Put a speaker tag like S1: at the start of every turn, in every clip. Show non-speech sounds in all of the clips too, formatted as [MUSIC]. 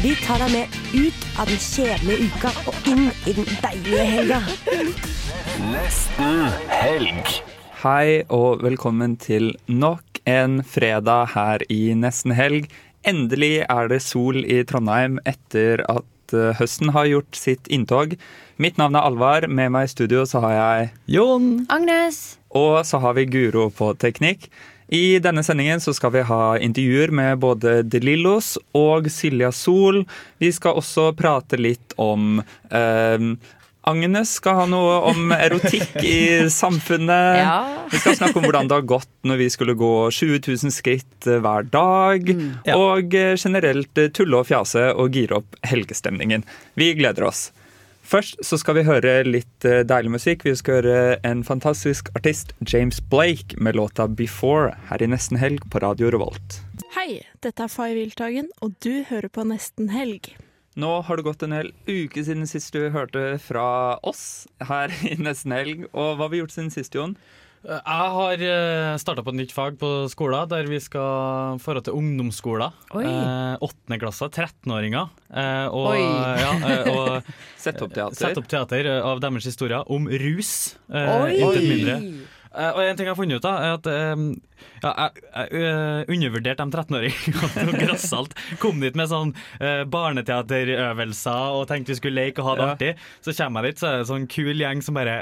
S1: Vi tar deg med ut av den kjedelige uka og inn i den deilige helga.
S2: Hei og velkommen til nok en fredag her i nesten helg. Endelig er det sol i Trondheim etter at eh, høsten har gjort sitt inntog. Mitt navn er Alvar. Med meg i studio så har jeg
S3: Jon.
S1: Agnes.
S2: Og så har vi Guro på teknikk. I denne sendingen så skal vi ha intervjuer med både De Lillos og Silja Sol. Vi skal også prate litt om eh, Agnes skal ha noe om [LAUGHS] erotikk i samfunnet.
S1: Ja.
S2: Vi skal snakke om hvordan det har gått når vi skulle gå 20 000 skritt eh, hver dag.
S3: Ja.
S2: Og eh, generelt tulle og fjase og gire opp helgestemningen. Vi gleder oss. Først så skal vi høre litt eh, deilig musikk. Vi skal høre en fantastisk artist, James Blake, med låta 'Before' her i Nesten Helg på Radio Revolt.
S4: Hei, dette er Fay Wiltagen, og du hører på Nesten Helg.
S2: Nå har det gått en hel uke siden sist du hørte fra oss her i Nesten Helg. Og hva har vi gjort siden sist, Jon?
S5: Jeg har starta på et nytt fag på skolen, der vi skal forhold til
S1: ungdomsskolen.
S5: Åttendeklasser, eh, 13-åringer. Eh, og, ja, eh, og [LAUGHS]
S2: Sett opp teater.
S5: Sett opp teater av deres historier om rus. eh,
S1: Oi!
S5: Intet mindre. Eh, og en ting jeg har funnet ut, av er at eh, ja, jeg, jeg eh, undervurderte de 13-åringene noe grassat. Kom dit med sånn eh, barneteaterøvelser og tenkte vi skulle leke og ha det
S2: Ja.
S5: artig. Så kommer jeg dit, så er det en sånn kul gjeng som bare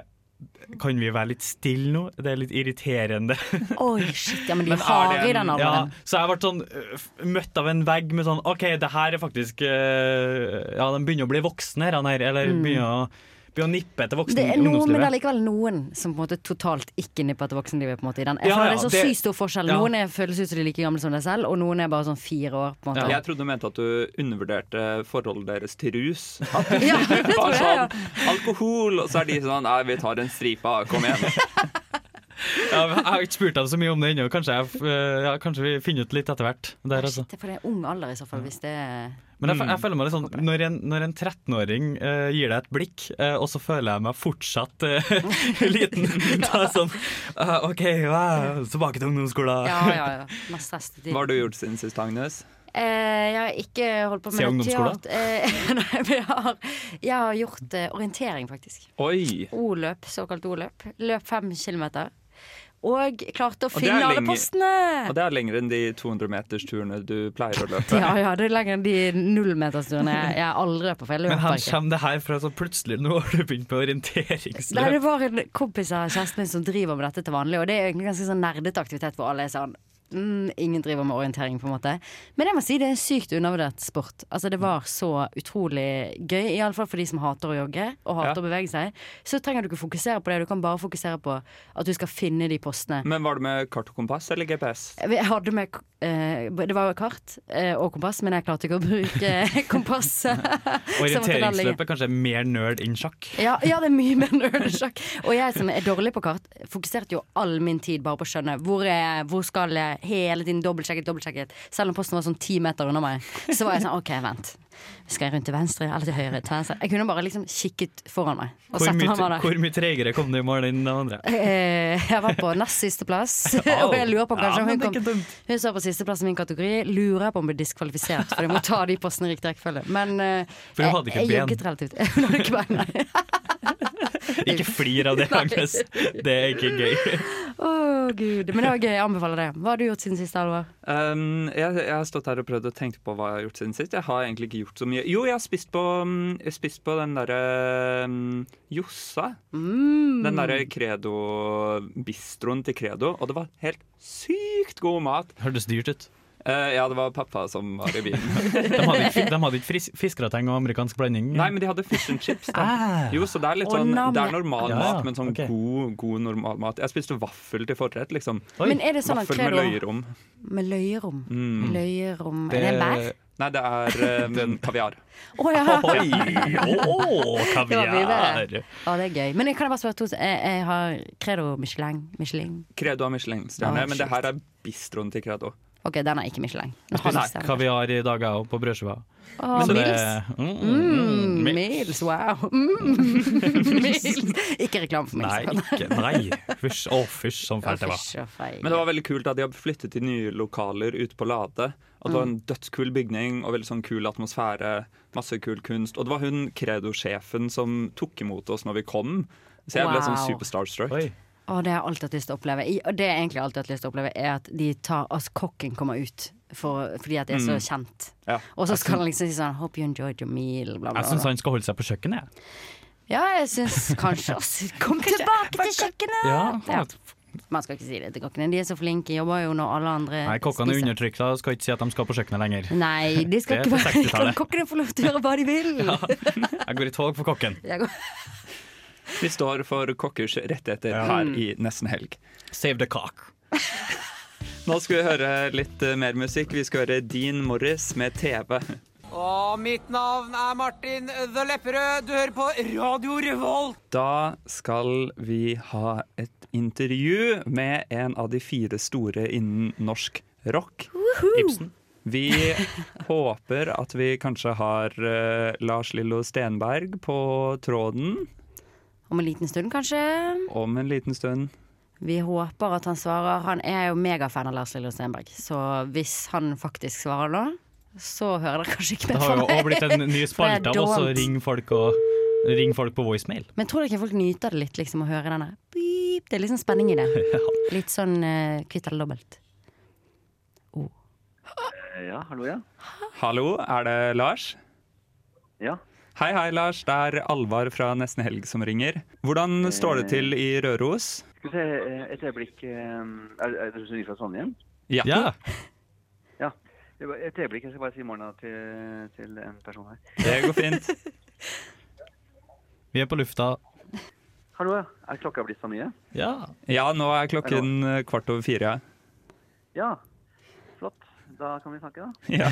S5: Kan vi være litt stille nå? Det er litt irriterende. [LAUGHS]
S1: Oi, shit. Ja, men de er i
S2: en-
S1: den
S5: Ja, så jeg ble sånn øh, møtt av en vegg med sånn OK, det her er faktisk øh, Ja, de begynner å bli voksne, her, eller mm. Begynner, å, begynner å nippe etter voksenlivet.
S1: Det er noen, men det er likevel noen som på en måte totalt ikke nipper til voksenlivet. på en måte i den. Jeg
S5: Ja,
S1: føler
S5: ja,
S1: det er så
S5: det-
S1: sykt stor forskjell.
S5: ja.
S1: Noen er, føles ut som de er like gamle som deg selv, og noen er bare sånn fire år. på en måte.
S2: Jeg trodde du mente at du undervurderte forholdet deres til rus. [LAUGHS] At
S1: Ja, det tror jeg, ja.
S2: sånn alkohol, og så er de sånn Nei, vi tar en stripe, kom igjen. [LAUGHS]
S5: Ja, jeg har ikke spurt dem så mye om det ennå. Kanskje, øh, ja, kanskje vi finner ut litt etter hvert. Der, altså.
S1: Shit, for det er ung alder i så fall, hvis det er
S5: Men jeg, jeg føler meg litt sånn Når en, en 13-åring uh, gir deg et blikk, uh, og så føler jeg meg fortsatt uh, [LAUGHS] [LAUGHS] liten Da er det sånn ah, OK, wow, tilbake til ungdomsskolen.
S1: Ja, ja, ja. Mest restetid.
S2: Hva har du gjort siden sist, Agnes?
S1: Eh, jeg har ikke holdt på med
S5: Siden
S1: Se
S5: ungdomsskolen?
S1: Eh, [LAUGHS] nei, men jeg har, jeg har gjort eh, orientering, faktisk.
S2: Oi!
S1: O-løp, såkalt O-løp. Løp fem kilometer. Og klarte å
S2: Og
S1: finne alle postene!
S2: Og det er lenger enn de 200-metersturene du pleier å løpe. [LAUGHS]
S1: Ja, ja, det er lenger enn de nullmetersturene jeg, jeg aldri løper. For jeg
S5: Men her kommer det her fra så plutselig Nå har du begynt
S1: Nei,
S5: orienteringsløp.
S1: det var en kompis av kjæresten min som driver med dette til vanlig, og det er egentlig ganske sånn nerdete aktivitet hvor alle er sånn mm, Ingen driver med orientering, på en måte. Men jeg må si det er sykt undervurdert sport. Altså Det var så utrolig gøy, iallfall for de som hater å jogge og hater
S2: Ja.
S1: å bevege seg. Så trenger du ikke fokusere på det, du kan bare fokusere på at du skal finne de postene.
S2: Men var det med kart og kompass eller GPS?
S1: Jeg hadde med eh, Det var jo kart eh, og kompass, men jeg klarte ikke å bruke [LAUGHS] kompass. [LAUGHS] Orienteringsløpet.
S5: Orienteringsløp er kanskje mer nerd enn sjakk.
S1: Ja, ja, det er mye mer nerd enn [LAUGHS] sjakk. Og jeg som er dårlig på kart, fokuserte jo all min tid bare på å skjønne hvor, er, hvor skal jeg, hele tiden dobbeltsjekket, dobbeltsjekket. Selv om posten var sånn ti meter unna meg. Så var jeg sånn OK, vent. Skal jeg rundt til venstre eller til høyre? Til venstre? Jeg kunne bare liksom kikket foran meg.
S5: Hvor mye, hvor mye tregere kom du i mål enn den andre? [LAUGHS]
S1: Eh, Jeg var på nest siste plass, [LAUGHS] og jeg lurer på om kanskje
S5: Ja,
S1: hun kom. Hun står på sisteplass i min kategori. Lurer på om hun ble diskvalifisert, for jeg må ta de postene i riktig rekkefølge. Men eh,
S5: For hun hadde ikke
S1: jeg,
S5: ben.
S1: jogget relativt. [LAUGHS] Hun hadde ikke ben, nei. [LAUGHS]
S5: Ikke flir av det, [LAUGHS] Agnes. Det er ikke gøy. [LAUGHS]
S1: Å, gud. Men det var gøy. Jeg anbefaler det. Hva har du gjort siden sist, Alvar?
S2: Um, jeg, jeg har stått her og prøvd å tenke på hva jeg har gjort siden sist. Jeg har egentlig ikke gjort så mye. Jo, jeg har spist på, um, jeg har spist på den derre um, Jossa.
S1: Mm.
S2: Den derre Credo-bistroen til Credo. Og det var helt sykt god mat.
S5: Hørtes dyrt ut.
S2: Eh, ja, det var pappa som var i bilen. [LAUGHS]
S5: De hadde ikke, de hadde ikke fiskerateng og amerikansk blanding?
S2: Nei, men de hadde fish and chips. Da.
S5: Ah.
S2: Jo, så det er litt sånn
S1: oh,
S2: Det er normal
S5: Ja,
S2: mat, men sånn
S5: okay.
S2: god, god normal mat. Jeg spiste vaffel til forrett, liksom.
S5: Oi.
S1: Men er det sånn at
S2: Vaffel med løyerom.
S1: Med løyerom?
S2: Mm.
S1: Løyerom Er det en bær?
S2: Nei, det er [LAUGHS] um, kaviar.
S1: Å ja! [LAUGHS]
S5: Oi!
S1: Det mye
S5: kaviar!
S1: bedre. Ja, det er gøy. Men kan jeg bare spørre to Jeg, jeg har Credo Michelin. Michelin.
S2: Credo har Michelin-stjerne, men det her er bistroen til Credo.
S1: OK, den er ikke Michelin.
S5: Kaviar i dag, òg, på brødskiva. Oh,
S1: Mils.
S5: Mm,
S1: Mm,
S5: Mils.
S1: Mils, wow. Mm. [LAUGHS] Mils. Ikke reklame for
S5: Nei, ikke, nei. Fysj. Å, fysj, sånn fælt det var.
S2: Men det var veldig kult at de har flyttet til nye lokaler ute på Lade. At det var
S1: Mm.
S2: en dødskul bygning og veldig sånn kul atmosfære. Masse kul kunst. Og det var hun Credo-sjefen som tok imot oss når vi kom. Så jeg ble sånn
S1: Wow.
S2: sånn superstarstruck.
S5: Oi.
S1: Å, det har jeg alltid hatt lyst til å oppleve. Og det jeg egentlig alltid hatt lyst til å oppleve, er at de tar Altså, kokken kommer ut for, fordi at det er så
S2: Mm.
S1: kjent.
S2: Ja.
S1: Og så skal han liksom si sånn Hope you enjoyed your meal, bla, bla,
S5: Jeg syns han skal holde seg på kjøkkenet. jeg.
S1: Ja, jeg syns [LAUGHS] kanskje også. Kom [LAUGHS] tilbake til kjøkkenet!
S5: Ja,
S1: Ja. Man skal ikke si det til kokkene. De er så flinke, jobber jo når alle andre
S5: Nei, kokkene er undertrykta og skal ikke si at de skal på kjøkkenet lenger.
S1: Nei, de skal ikke være [LAUGHS] Kokkene får lov til å gjøre hva de vil.
S5: Jeg går i tog for kokken.
S1: Jeg går-
S2: Vi står for kokkers rettigheter
S5: Ja.
S2: her i Nesten Helg.
S5: Save the cock. [LAUGHS]
S2: Nå skal vi høre litt mer musikk. Vi skal høre Dean Morris med TV.
S6: Og mitt navn er Martin The Lepperød. Du hører på Radio Revolt.
S2: Da skal vi ha et intervju med en av de fire store innen norsk rock.
S5: Ibsen.
S2: Vi [LAUGHS] håper at vi kanskje har eh, Lars Lillo Stenberg på tråden
S1: Om en liten stund, kanskje.
S2: om en liten stund.
S1: Vi håper at han svarer. Han er jo megafan av Lars Lillo Stenberg, så hvis han faktisk svarer nå, så hører dere kanskje ikke
S5: Det
S1: mer
S5: har jo
S1: òg
S5: blitt en ny spalte av oss å ringe folk, og, ring folk på voicemail.
S1: Men tror dere ikke folk nyter det litt, liksom, å høre denne beep? Det er litt sånn spenning i det. [LAUGHS] Litt sånn uh, kvitt eller dobbelt.
S7: Ja, hallo, ja.
S2: Hallo, er det Lars?
S7: Ja.
S2: Hei, hei, Lars. Det er Alvar fra Nesten Helg som ringer. Hvordan står det til i Røros?
S7: Skal vi se, eh, et øyeblikk eh, Er, du så ny fra Trondheim?
S2: Ja.
S5: Ja, [LAUGHS]
S7: Ja. Et øyeblikk, jeg skal bare si morgenen til, til en person her.
S2: Det går fint. [LAUGHS]
S5: vi er på lufta.
S7: Hallo, ja. Er klokka blitt så mye?
S5: Ja.
S2: Ja, nå er klokken Hallo. kvart over fire.
S7: Ja. Flott. Da kan vi snakke, da.
S2: Ja.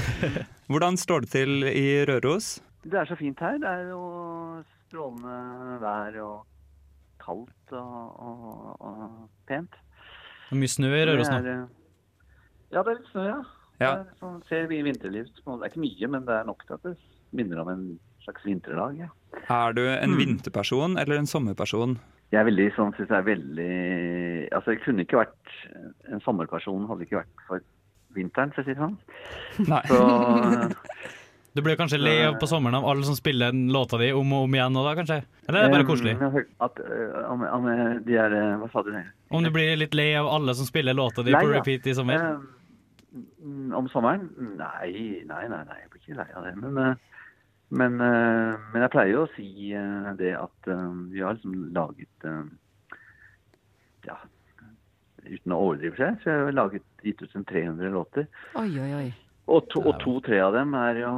S2: Hvordan står det til i Røros?
S7: Det er så fint her. Det er jo strålende vær og kaldt og, og, og pent.
S5: Det er mye snø i Røros nå.
S7: Eh, Ja, det er litt snø, ja.
S2: Ja.
S7: Sånn, ser vi vinterliv. Det er ikke mye, men det er nok til at det minner om en slags vinterdag. Ja.
S2: Er du en
S7: Mm.
S2: vinterperson eller en sommerperson?
S7: Jeg er veldig sånn, synes jeg er veldig Altså, jeg kunne ikke vært en sommerperson, hadde ikke vært for vinteren, for å si det sånn.
S2: Nei.
S7: Så [LAUGHS]
S5: Du blir kanskje lei av på sommeren av alle som spiller den låta di om og om igjen nå, da, kanskje? Eller er det bare koselig?
S7: eh, At, eh, om, om eh, de er Hva sa du?
S5: Om du blir litt lei av alle som spiller låta di
S7: Lei,
S5: på repeat i sommer?
S7: Om sommeren? Nei, nei, nei, nei, jeg blir ikke lei av det. Men, men, men jeg pleier jo å si det at vi har liksom laget Ja, uten å overdrive seg, så har vi laget gitt ut en 300 låter.
S1: Oi, oi, oi.
S7: Og, to-tre to-tre av dem er jo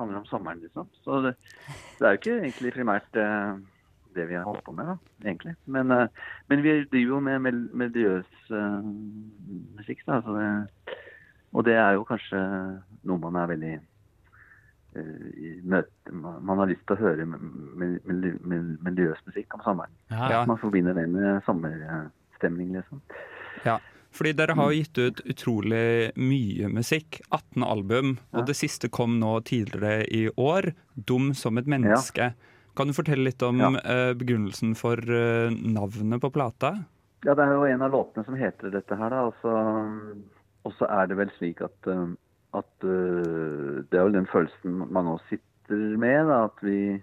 S7: handler om sommeren, liksom. Så det, det er jo ikke egentlig primært eh, det vi har holdt på med, da, egentlig. Men, eh, men vi driver jo med mel melodiøs eh, musikk, da. Så det, og det er jo kanskje noe man er veldig eh, i møte, man har lyst til å høre mel- mel- mel- melodiøs musikk om sommeren.
S2: Ja.
S7: Man forbinder det med sommerstemning, liksom.
S2: Ja. Fordi dere har gitt ut utrolig mye musikk. 18 album. Og det siste kom nå tidligere i år. 'Dum som et menneske'. Kan du fortelle litt om
S7: Ja.
S2: eh, begrunnelsen for eh, navnet på plata?
S7: Ja, det er jo en av låtene som heter dette her, da. Og så, er det vel slik at, um, at Det er vel den følelsen mange av oss sitter med, da. At vi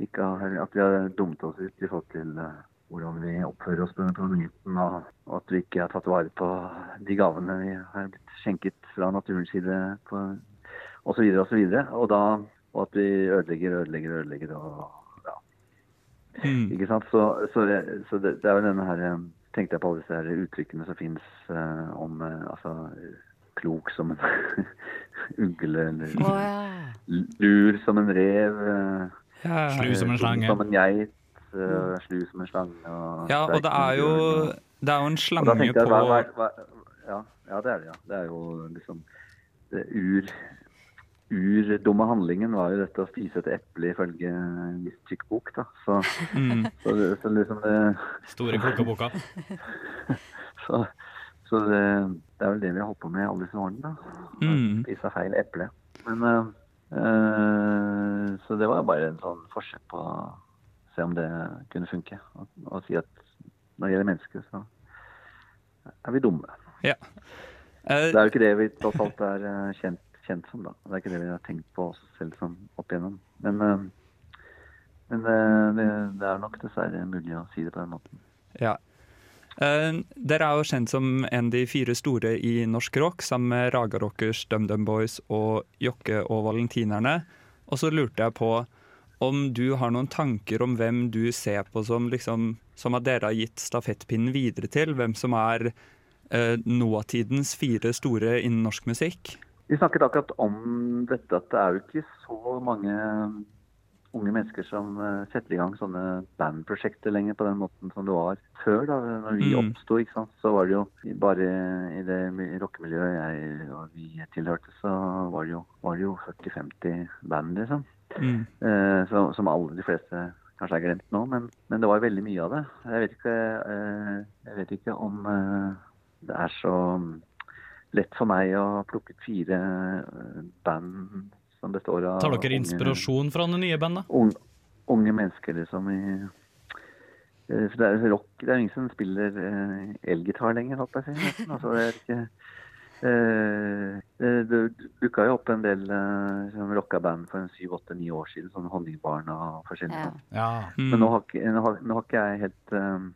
S7: ikke har, at vi har dummet oss ut i forhold til uh, hvordan vi oppfører oss på denne planeten. Og, at vi ikke har tatt vare på de gavene vi har blitt skjenket fra naturens side. osv. og så videre og så videre. Og, da, og at vi ødelegger, ødelegger, ødelegger. og ja,
S2: Mm.
S7: ikke sant? Så, så, det, så det, det er jo denne her eh, Tenkte jeg på alle disse her uttrykkene som fins om uh, altså, klok som en [LAUGHS] ugle, eller
S1: oh, ja.
S7: lur som en rev. Uh,
S2: Ja,
S5: Slu som en
S7: eh,
S5: slange.
S7: Som en geit. Eh, Slu som en slange. Og
S2: ja, og det er jo det er jo en slange
S7: jeg,
S2: på
S7: hva, hva, hva, ja, ja, det er det, ja. Det er jo liksom det ur, urdumme handlingen var jo dette å spise et eple ifølge en viss tykk bok, da. Så,
S2: mm,
S7: så, det, så liksom det
S5: Store klokkeboka [LAUGHS]
S7: Så, så det, det er vel det vi har holdt på med alle disse årene, da.
S2: Mm.
S7: Spise feil eple. Men eh, eh, Så det var bare en sånn forsøk på se om det kunne funke. Og, og si at når det gjelder mennesker, så er vi dumme.
S2: Eh,
S7: Det er jo ikke det vi tross alt er eh, kjent, kjent som, da. Det er ikke det vi har tenkt på oss selv som opp igjennom. Men, uh, men uh, det, er nok dessverre mulig å si det på den måten.
S2: Ja. Eh, dere er jo kjent som en av de fire store i norsk rock, sammen med Raga Rockers, DumDum Boys og Jokke og Valentinerne. Og så lurte jeg på om du har noen tanker om hvem du ser på som, liksom, som at dere har gitt stafettpinnen videre til? Hvem som er eh, nåtidens fire store innen norsk musikk?
S7: Vi snakket akkurat om dette at det er jo ikke så mange unge mennesker som eh, setter i gang sånne bandprosjekter lenger på den måten som det var før. da, Når vi
S2: Mm.
S7: oppsto, så var det jo bare i det rockemiljøet jeg og vi tilhørte, så var det jo, jo 40-50 band, liksom.
S2: Mm.
S7: Uh, som alle de fleste kanskje er glemt nå, men, men det var veldig mye av det. Jeg vet ikke, uh, jeg vet ikke om eh, det er så lett for meg å plukke ut fire band som består av
S5: Tar dere
S7: unge-
S5: inspirasjon fra det nye bandet?
S7: unge, unge mennesker, liksom. I, for det er rock Det er ingen som spiller elgitar lenger, holdt jeg på å si. Altså, det er ikke eh, det, det dukka jo opp en del uh, rockaband for en syv-åtte-ni år siden, sånn Honningbarna og forskjellige.
S1: Ja.
S7: sånn.
S5: Ja.
S2: Mm.
S7: Men nå har, ikke, nå, har, nå har ikke jeg helt um,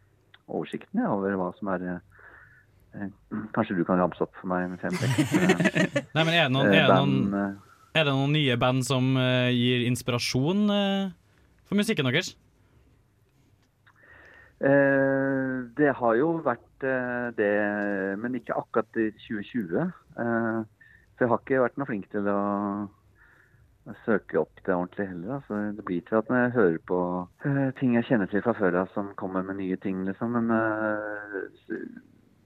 S7: oversikten over hva som er eh, eh, Kanskje du kan ramse opp for meg en fem-seks [LAUGHS] eh,
S5: Nei, men er det noen,
S7: eh,
S5: er det noen,
S7: eh,
S5: er det noen nye band som uh, gir inspirasjon uh, for musikken deres?
S7: Eh, det har jo vært eh, det, men ikke akkurat i 2020. Eh, for jeg har ikke vært noe flink til å søke opp det ordentlig heller. Altså, det blir til at når jeg hører på eh, ting jeg kjenner til fra før av som kommer med nye ting, liksom. Men eh,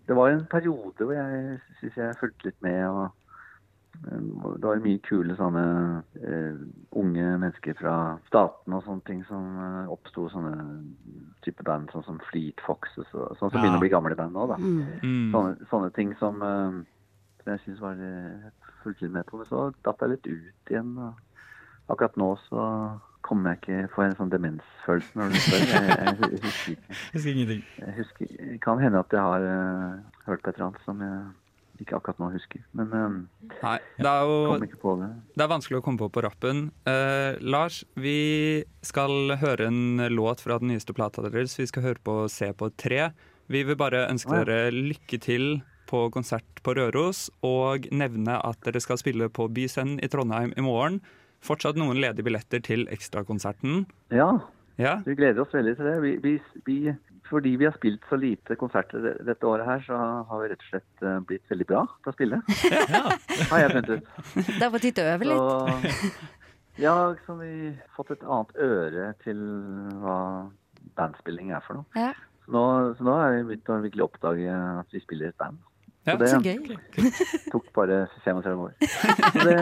S7: det var en periode hvor jeg syns jeg fulgte litt med. og eh, det var mye kule sånne uh, unge mennesker fra staten og sånne ting som uh, oppsto. Sånne type band sånn som Fleet Foxes og sånn som
S5: Ja.
S7: begynner å bli gamle band nå. da.
S1: Mm.
S2: Mm.
S7: Sånne, sånne ting som, uh, som jeg syns var fulgte med på. Men så datt jeg litt ut igjen. Og akkurat nå så kommer jeg ikke Får jeg en sånn demensfølelse når du spør. Jeg, jeg, jeg husker ikke. [LAUGHS]
S5: Husker ingenting.
S7: Jeg husker, kan hende at jeg har hørt på et eller annet som jeg ikke akkurat nå husker. Men eh,
S2: Nei, det er jo
S7: det.
S2: Det er vanskelig å komme på på rappen. Uh, Lars, vi skal høre en låt fra den nyeste plata deres. Vi skal høre på Se på et tre. Vi vil bare ønske
S7: Ja.
S2: dere lykke til på konsert på Røros, og nevne at dere skal spille på Byscenen i Trondheim i morgen. Fortsatt noen ledige billetter til ekstrakonserten.
S7: Ja,
S2: Ja,
S7: vi gleder oss veldig til det. Vi, vi, vi, fordi vi har spilt så lite konserter dette året her, så har vi rett og slett eh, blitt veldig bra til å spille. [LAUGHS] Har jeg funnet ut.
S1: Det har på tide å øve litt.
S7: Så, ja, så vi har fått et annet øre til hva bandspilling er for noe.
S1: Ja.
S7: Så nå, så nå er vi begynt å virkelig oppdage at vi spiller et band.
S2: Ja,
S7: så det
S1: Så gøy. [LAUGHS]
S7: tok bare 35 år. [LAUGHS] Så, det,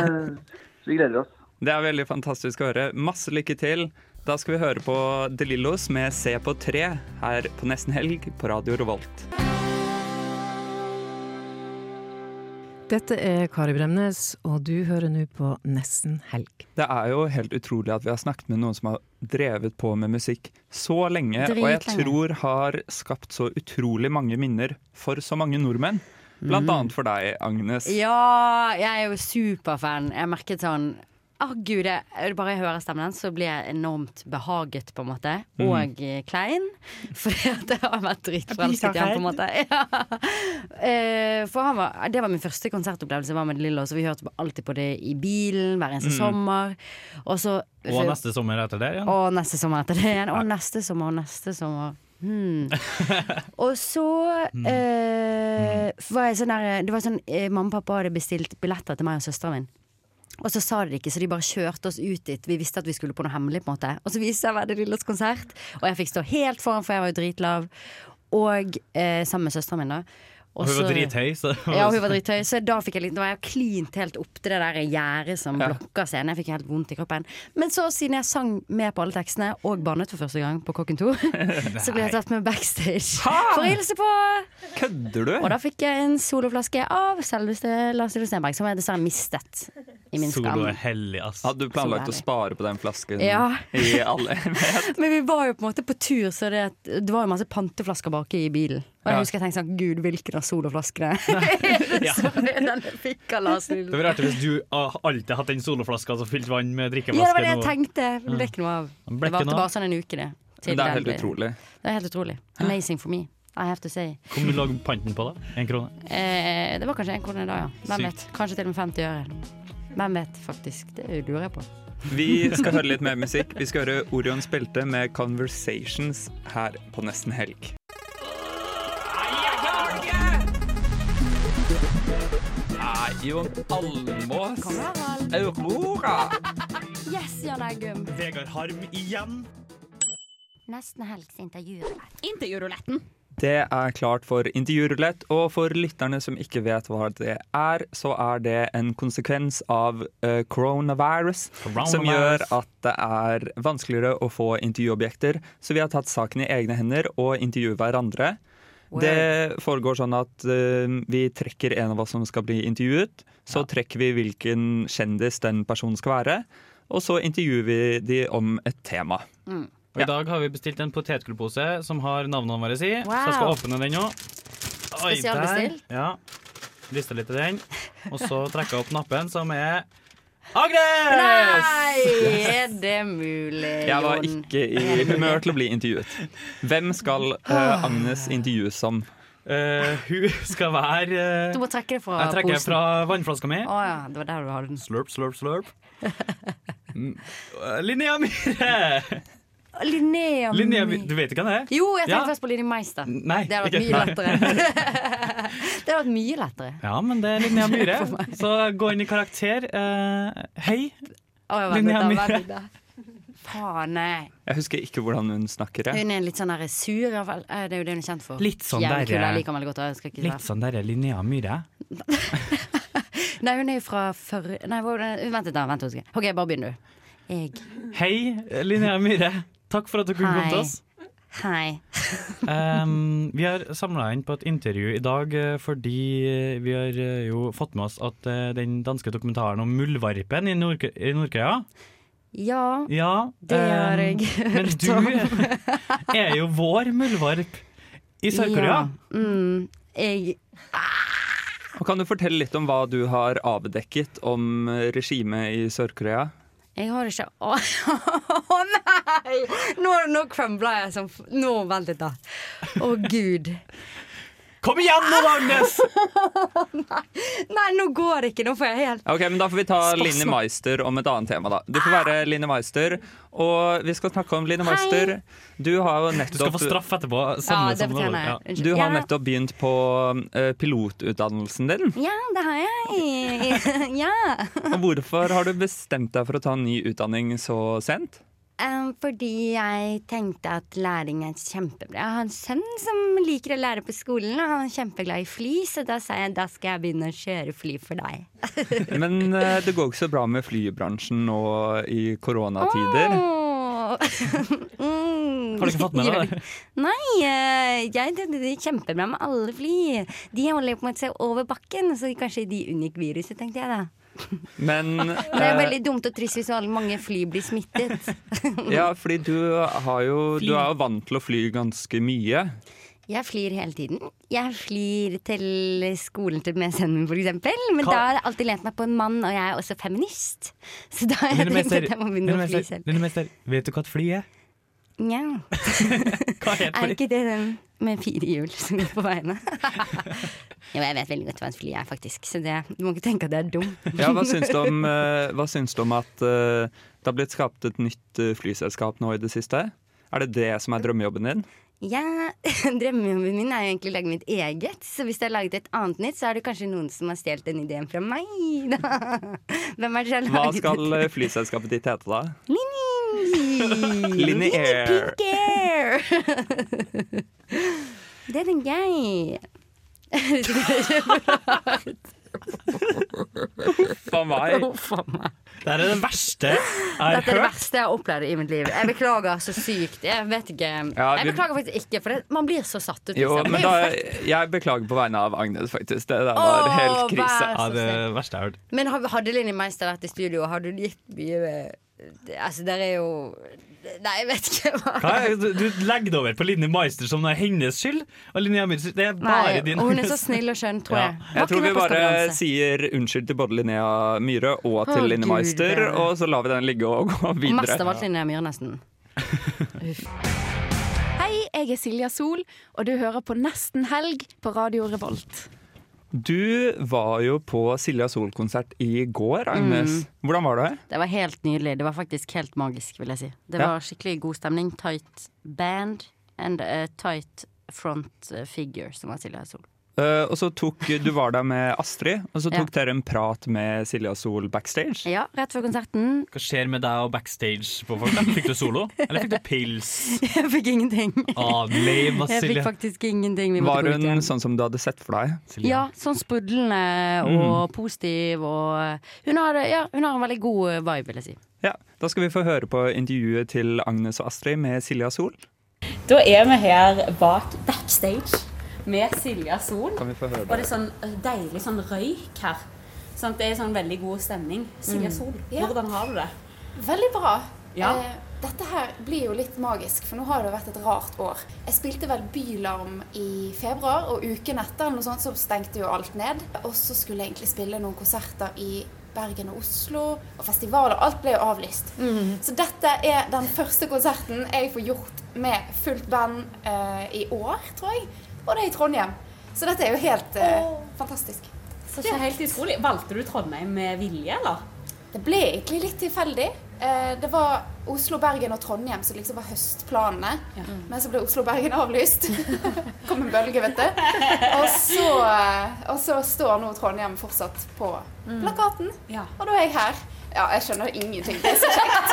S7: så vi gleder oss.
S2: det er veldig fantastisk å høre. Masse lykke til. Da skal vi høre på De Lillos med Se på tre her på Nesten Helg på Radio Revolt.
S8: Dette er Kari Bremnes, og du hører nå på Nesten helg.
S2: Det er jo helt utrolig at vi har snakket med noen som har drevet på med musikk så lenge, og jeg
S1: lenge.
S2: tror har skapt så utrolig mange minner for så mange nordmenn. Blant annet for deg, Agnes.
S1: Ja, jeg er jo superfan. Jeg merket sånn Å gud, jeg, bare jeg hører stemmen hans, så blir jeg enormt behaget, på en måte. Og mm. klein. [LAUGHS] For det har vært dritforelsket i ham, på en måte. [LAUGHS] Ja. Eh, For han var, det var min første konsertopplevelse, var med Lillo, så vi hørte alltid på det i bilen hver eneste sommer. Og så
S5: Og neste sommer etter det igjen?
S1: Og neste sommer etter det igjen. Og neste sommer og neste sommer. Hmm. [LAUGHS] Og så
S5: Hmm.
S1: eh, var jeg sånn der Det var sånn eh, Mamma og pappa hadde bestilt billetter til meg og søsteren min. Og så sa de det ikke, så de bare kjørte oss ut dit. Vi visste at vi skulle på noe hemmelig. på en måte Og så viste jeg Det Lillos konsert, og jeg fikk stå helt foran, for jeg var jo dritlav. Og eh, sammen med søsteren min, da.
S5: Og hun var
S1: så-
S5: drithøy, så
S1: Ja, hun var drithøy, så da fikk jeg litt, da var jeg klint helt opp til det der gjerdet som
S5: Ja.
S1: blokka scenen. Jeg fikk helt vondt i kroppen. Men så, siden jeg sang med på alle tekstene, og bannet for første gang på Kokken 2, [LAUGHS] så ble jeg tatt med backstage for å hilse på.
S2: Kødder du?
S1: Og da fikk jeg en soloflaske av selveste Lars Lillo Stenberg, som jeg dessverre mistet i min skam.
S5: Solo er hellig, ass.
S2: Hadde du planlagt å spare på den flasken
S1: Ja.
S2: i alle [LAUGHS]
S1: Men vi var jo på en måte på tur, så det, det var jo masse panteflasker baki i bilen. Og jeg
S2: Ja.
S1: husker jeg tenkte sånn Gud, hvilken av soloflaskene er [LAUGHS] det som er den jeg fikk av Lars
S5: Det
S1: Lillo?
S5: var rart hvis du alltid hatt den soloflaska som fylte vann med
S1: Ja, det var det jeg tenkte. Det ble ikke noe av.
S5: Det
S1: var varte bare sånn en uke, det. til
S2: Det er helt utrolig.
S1: Det er helt utrolig. Amazing for me. I have to say.
S5: Hvor mye lå panten på, da? En krone?
S1: Eh, det var kanskje en krone da, ja. Hvem vet? Kanskje til og med 50 øre. Hvem vet, faktisk. Det lurer jeg på.
S2: Vi skal høre litt mer musikk. Vi skal høre Orions belte med 'Conversations' her på Nesten Helg. Jon Almås. Aurora.
S1: Yes, Jan Eggum.
S5: Vegard Harm igjen.
S1: Nesten helgs intervjurulett.
S4: Intervjuruletten.
S2: Det er klart for intervjurulett, og for lytterne som ikke vet hva det er, så er det en konsekvens av uh, coronavirus,
S5: Coronavirus.
S2: som gjør at det er vanskeligere å få intervjuobjekter. Så vi har tatt saken i egne hender og intervjuet hverandre. Det foregår sånn at uh, vi trekker en av oss som skal bli intervjuet. Så trekker vi hvilken kjendis den personen skal være, og så intervjuer vi de om et tema.
S1: Mm.
S5: Og I dag har vi bestilt en potetgullpose som har navnene våre i. Så jeg skal åpne den nå. Oi,
S1: Spesialbestilt.
S5: der. Ja. Rista litt i den. Og så trekker jeg opp nappen, som er Agnes!
S1: Nei, er det mulig,
S2: Jeg var ikke i humør til å bli intervjuet. Hvem skal uh, Agnes intervjues som?
S5: Uh, hun skal være uh,
S1: Du må trekke det fra
S5: Jeg trekker
S1: posen.
S5: fra vannflaska mi.
S1: Oh, ja, det var der du hadde den.
S5: Slurp, slurp, slurp. Mm. Linnea Myhre!
S1: Linnea
S5: Linnea Du vet ikke hvem det er?
S1: Jo, jeg tenkte
S5: Ja.
S1: først på Linni Meister.
S5: Nei,
S1: Det hadde vært mye lettere. [LAUGHS] det hadde vært mye lettere.
S5: Ja, men det er Linnea Myhre. [LAUGHS] Så gå inn i karakter. Uh, hei.
S1: oh,
S5: Linnea Myhre.
S1: Faen, nei.
S2: Jeg husker ikke hvordan hun snakker. Jeg.
S1: Hun er litt sånn der sur, i hvert fall. Eh, Det er jo det hun er kjent for.
S5: Litt sånn
S1: derre sånn
S5: der- Litt sånn derre Linnea Myhre. [LAUGHS]
S1: Nei, hun er jo fra før Nei, hva? Vent litt, da. Vent to sekunder. OK, bare begynn, du. Jeg
S5: Hei, Linnea Myhre. Takk for at du kunne komme til oss.
S1: Hei. [LAUGHS]
S5: Um, vi har samla inn på et intervju i dag eh, fordi eh, vi har eh, jo fått med oss at den danske dokumentaren om muldvarpen i Nord- i Nord-Korea
S1: Ja,
S5: Ja,
S1: det har jeg
S5: um,
S1: om.
S5: Men du [LAUGHS] er jo vår muldvarp i Sør-Korea.
S1: Ja. Mm, jeg
S2: Og Kan du fortelle litt om hva du har avdekket om regimet i Sør-Korea?
S1: Jeg har ikke Å å [LAUGHS] nei! Nå, nå crumbla jeg som Nå, vent litt, da. Å, gud.
S5: Kom igjen nå, Agnes! [LAUGHS]
S1: Nei, nå går det ikke. Nå får jeg helt
S2: Ok, men Da får vi ta. Linni Meister om et annet tema. da Du får være Linni Meister, og vi skal snakke om Linni Meister. Du har jo
S5: Du skal få straff etterpå.
S1: Ja, det fortjener jeg.
S5: Ja.
S2: Du har
S1: Ja.
S2: nettopp begynt på uh, pilotutdannelsen din.
S1: Ja, det har jeg. [LAUGHS] ja.
S2: Og Hvorfor har du bestemt deg for å ta en ny utdanning så sent?
S1: Um, fordi jeg tenkte at læring er kjempebra. Jeg har en sønn som liker å lære på skolen, og han er kjempeglad i fly, så da sa jeg da skal jeg begynne å kjøre fly for deg. [LAUGHS]
S2: Men eh, det går ikke så bra med flybransjen nå i koronatider.
S1: Åh. [LAUGHS] mm.
S5: Har du ikke fått med deg det? [LAUGHS]
S1: Nei, eh, jeg trodde det gikk kjempebra med alle fly. De holder på med seg over bakken, så kanskje de unngikk viruset, tenkte jeg da.
S2: Men [LAUGHS]
S1: Det er
S2: eh,
S1: veldig dumt og trist hvis mange fly blir smittet. [LAUGHS]
S2: Ja, fordi du har jo Du er jo vant til å fly ganske mye.
S1: Jeg flyr hele tiden. Jeg flyr til skolen til med sønnen min, eksempel. Men
S5: Hva-
S1: da har jeg alltid lent meg på en mann, og jeg er også feminist. Så da har jeg tenkt at jeg må begynne å fly selv.
S5: Lille mester, vet du hva et fly er?
S1: Nja. [LAUGHS] [LAUGHS]
S5: Er
S1: ikke det den med fire hjul som går på veiene? [LAUGHS] jo, jeg vet veldig godt hva et fly er, faktisk. Så det, du må ikke tenke at det er dumt.
S2: Ja, hva syns du om, eh, hva syns du om at uh, det har blitt skapt et nytt eh, flyselskap nå i det siste? Er det det som er drømmejobben din?
S1: Ja, Drømmejobben min er jo egentlig å lage mitt eget. Så hvis jeg har laget et annet nytt, så er det kanskje noen som har stjålet den ideen fra meg. Da. Hvem er det som har laget
S2: Hva skal flyselskapet ditt hete, da?
S1: Linni!
S2: Lineair.
S1: Pink Air! [LAUGHS] det er den gøy
S2: For meg.
S1: Uff a meg.
S5: Det er det verste jeg har
S1: Dette er det verste jeg har opplevd i mitt liv. Jeg beklager så sykt. Jeg vet ikke
S2: Ja,
S1: Jeg beklager faktisk ikke, for det, man blir så satt ut.
S2: Jo,
S1: liksom.
S2: men
S1: er
S2: da, jeg beklager på vegne av Agnes, faktisk. Det der var
S1: Åh,
S2: helt krise.
S5: Ja, det verste jeg har hørt.
S1: Men hadde Linni Meister vært i studio, hadde hun gitt mye eh, Altså, der er jo Nei, jeg vet ikke hva
S5: er- Du, du legger det over på Linni Meister som det er hennes skyld. Og Linni Amir, det er bare
S1: Nei,
S5: din
S1: hun er så snill og skjønn, tror
S5: Ja.
S1: jeg. Var
S2: Jeg tror vi bare sier unnskyld til både Linnea Myhre og til
S1: Å,
S2: Linni Meister,
S1: det-
S2: og så lar vi den ligge og gå
S1: videre. Mest av alt Linnea Myhre, nesten. [LAUGHS]
S4: Hei, jeg er Silja Sol, og du hører på Nesten helg på Radio Revolt.
S2: Du var jo på Silja Sol-konsert i går, Agnes.
S1: Mm.
S2: Hvordan var det?
S1: Det var helt nydelig. Det var faktisk helt magisk, vil jeg si. Det
S2: Ja.
S1: var skikkelig god stemning. Tight band and a tight front figure, som var Silja Sol.
S2: Eh, og så tok, Du var der med Astrid, og så
S1: Ja.
S2: tok dere en prat med Silja Sol backstage.
S1: Ja, rett før konserten.
S5: Hva skjer med deg og backstage på folk? Fikk du solo? Eller fikk du pils? [LAUGHS]
S1: Jeg fikk ingenting.
S5: Ah, lame,
S1: Jeg fikk faktisk ingenting. Vi
S2: Var hun sånn som du hadde sett for deg?
S5: Silja.
S1: Ja, sånn sprudlende
S2: Mm.
S1: og positiv og hun har, ja, hun har en veldig god vibe, vil jeg si.
S2: Ja, Da skal vi få høre på intervjuet til Agnes og Astrid med Silja Sol.
S9: Da er vi her bak backstage med Silja Sol.
S2: Kan vi få høre
S9: Og det er sånn deilig sånn røyk her. Sånn det er sånn veldig god stemning. Silja
S10: Mm.
S9: Sol,
S10: Ja.
S9: hvordan har du det?
S10: Veldig bra.
S9: Ja.
S10: Eh, dette her blir jo litt magisk, for nå har det vært et rart år. Jeg spilte vel Bylarm i februar, og uken etter noe sånt, så stengte jo alt ned. Og så skulle jeg egentlig spille noen konserter i Bergen og Oslo, og festivaler. Alt ble jo avlyst. Så dette er den første konserten jeg får gjort med fullt band eh, i år, tror jeg. Og det er i Trondheim. Så dette er jo helt eh, fantastisk.
S9: Så ikke helt utrolig. Valgte du Trondheim med vilje, eller?
S10: Det ble egentlig litt tilfeldig. Eh, Det var Oslo, Bergen og Trondheim som liksom var høstplanene. Men så ble Oslo Bergen avlyst. [LAUGHS] Kom en bølge, vet du. Og så, eh, og så står nå Trondheim fortsatt på plakaten. Og da er jeg her. Ja, jeg skjønner ingenting. Det er så kjekt.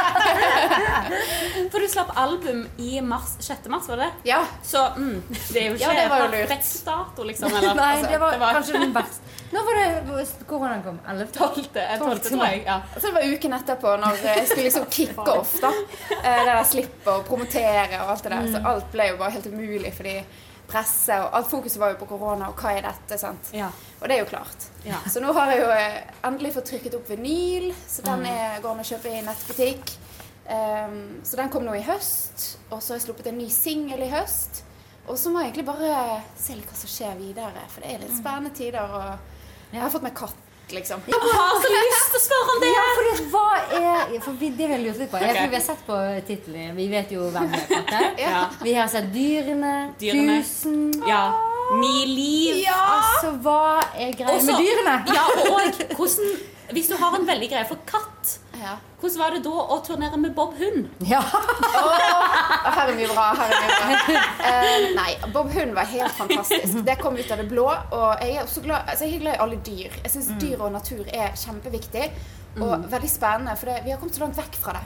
S9: For du slapp album i mars, 6. mars, var det?
S10: Ja.
S9: Så mm, det er jo ikke
S10: Ja, det var jo lurt.
S9: perfekt dato, liksom. Eller?
S1: Nei,
S9: Altså,
S1: det var kanskje den verste. Når var det koronaen kom? 11.
S9: 12. 12. tror jeg. Ja.
S10: Så det var uken etterpå, når jeg skulle liksom kicke off. da. Eh, Det der slippe å promotere og alt det der. Så alt ble jo bare helt umulig fordi presse og alt fokuset var jo på korona og hva er dette, sant. Og det er jo klart.
S9: Ja.
S10: Så nå har jeg jo eh, endelig fått trykket opp vinyl, så den
S9: Mm.
S10: er, går an å kjøpe i nettbutikk. Um, så den kom nå i høst, og så har jeg sluppet en ny singel i høst. Og så må jeg egentlig bare se litt hva som skjer videre, for det er litt spennende tider. Og jeg har fått meg katt, liksom.
S9: Jeg har så lyst til å spørre om det!
S1: Ja, for hva er for vi, Det vil jeg lure litt på. Jeg tror vi har sett på tittelen. Vi vet jo hvem det er.
S9: Ja.
S1: Vi har sett Dyrene,
S9: Dyrene.
S1: Tusen
S9: Ja. Ni liv.
S1: Altså, hva er greia med dyrene?
S9: Ja, og hvordan, hvis du har en veldig greie for katt, hvordan var det da å turnere med Bob Hund?
S1: Ja.
S10: oh, her er mye bra. her er mye bra. Uh, nei, Bob Hund var helt fantastisk. Det kom ut av det blå. Og jeg er også glad, altså jeg er glad i alle dyr. Jeg syns dyr og natur er kjempeviktig og
S9: Mm.
S10: veldig spennende. For det, vi har kommet så langt vekk fra det,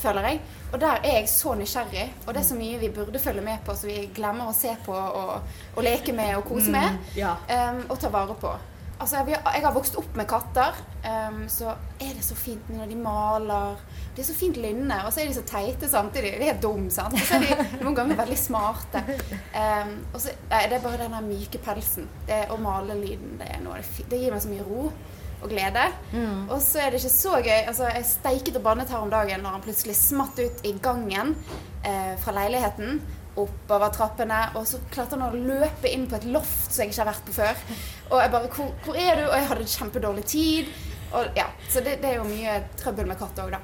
S10: føler jeg. Og der er jeg så nysgjerrig. Og det er så mye vi burde følge med på, så vi glemmer å se på og, og leke med og kose med.
S9: Ja.
S10: Um, og ta vare på. Altså, jeg, jeg har vokst opp med katter, um, så er det så fint når de maler. De er så fint lynne, og så er de så teite samtidig. De er dumme, sant? Og så er de noen ganger veldig smarte. Um, og så, nei, det er bare den der myke pelsen det, male lyden, Det, er noe, det, det gir meg så mye ro og glede. Og så er det ikke så gøy. Altså, jeg steiket og bannet her om dagen når han plutselig smatt ut i gangen eh, fra leiligheten. Oppover trappene, og så klarte han å løpe inn på et loft som jeg ikke har vært på før. Og jeg bare hvor, 'Hvor er du?' Og jeg hadde kjempedårlig tid. Og, ja, så det, det er jo mye trøbbel med katt òg, da.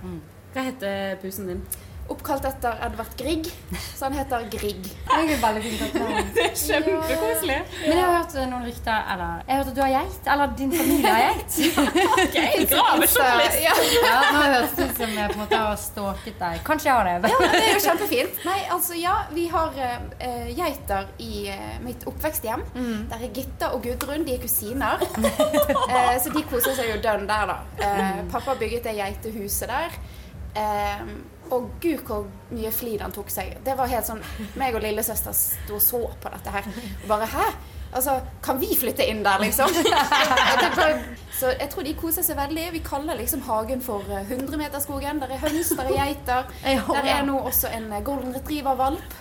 S9: Hva heter pusen din?
S10: Oppkalt etter Edvard Grieg, så han heter Grieg.
S1: Det er veldig fint.
S9: Det er [LAUGHS] kjempekoselig.
S1: Men jeg har hørt noen rykter Eller jeg har hørt at du har geit. Eller din familie har geit. [LAUGHS]
S9: okay, gravejournalist.
S10: Ja.
S1: Ja, nå høres det ut som jeg på en måte har stalket deg. Kanskje jeg har det.
S10: Ja, det er jo kjempefint. Nei, altså ja, vi har uh, geiter i uh, mitt oppveksthjem. Der er Gitta og Gudrun, de er kusiner. uh, [LAUGHS] så de koser seg jo dønn der, da. Eh, pappa bygget det geitehuset der. Eh, og gud, hvor mye flid han tok seg. Det var helt sånn meg og lillesøster sto og så på dette her. Og bare hæ? Altså, kan vi flytte inn der, liksom? [LAUGHS] Så jeg tror de koser seg veldig. Vi kaller liksom hagen for eh, 100-meterskogen. Der er høns, der er geiter. Der er nå også en eh, golden retriever-valp.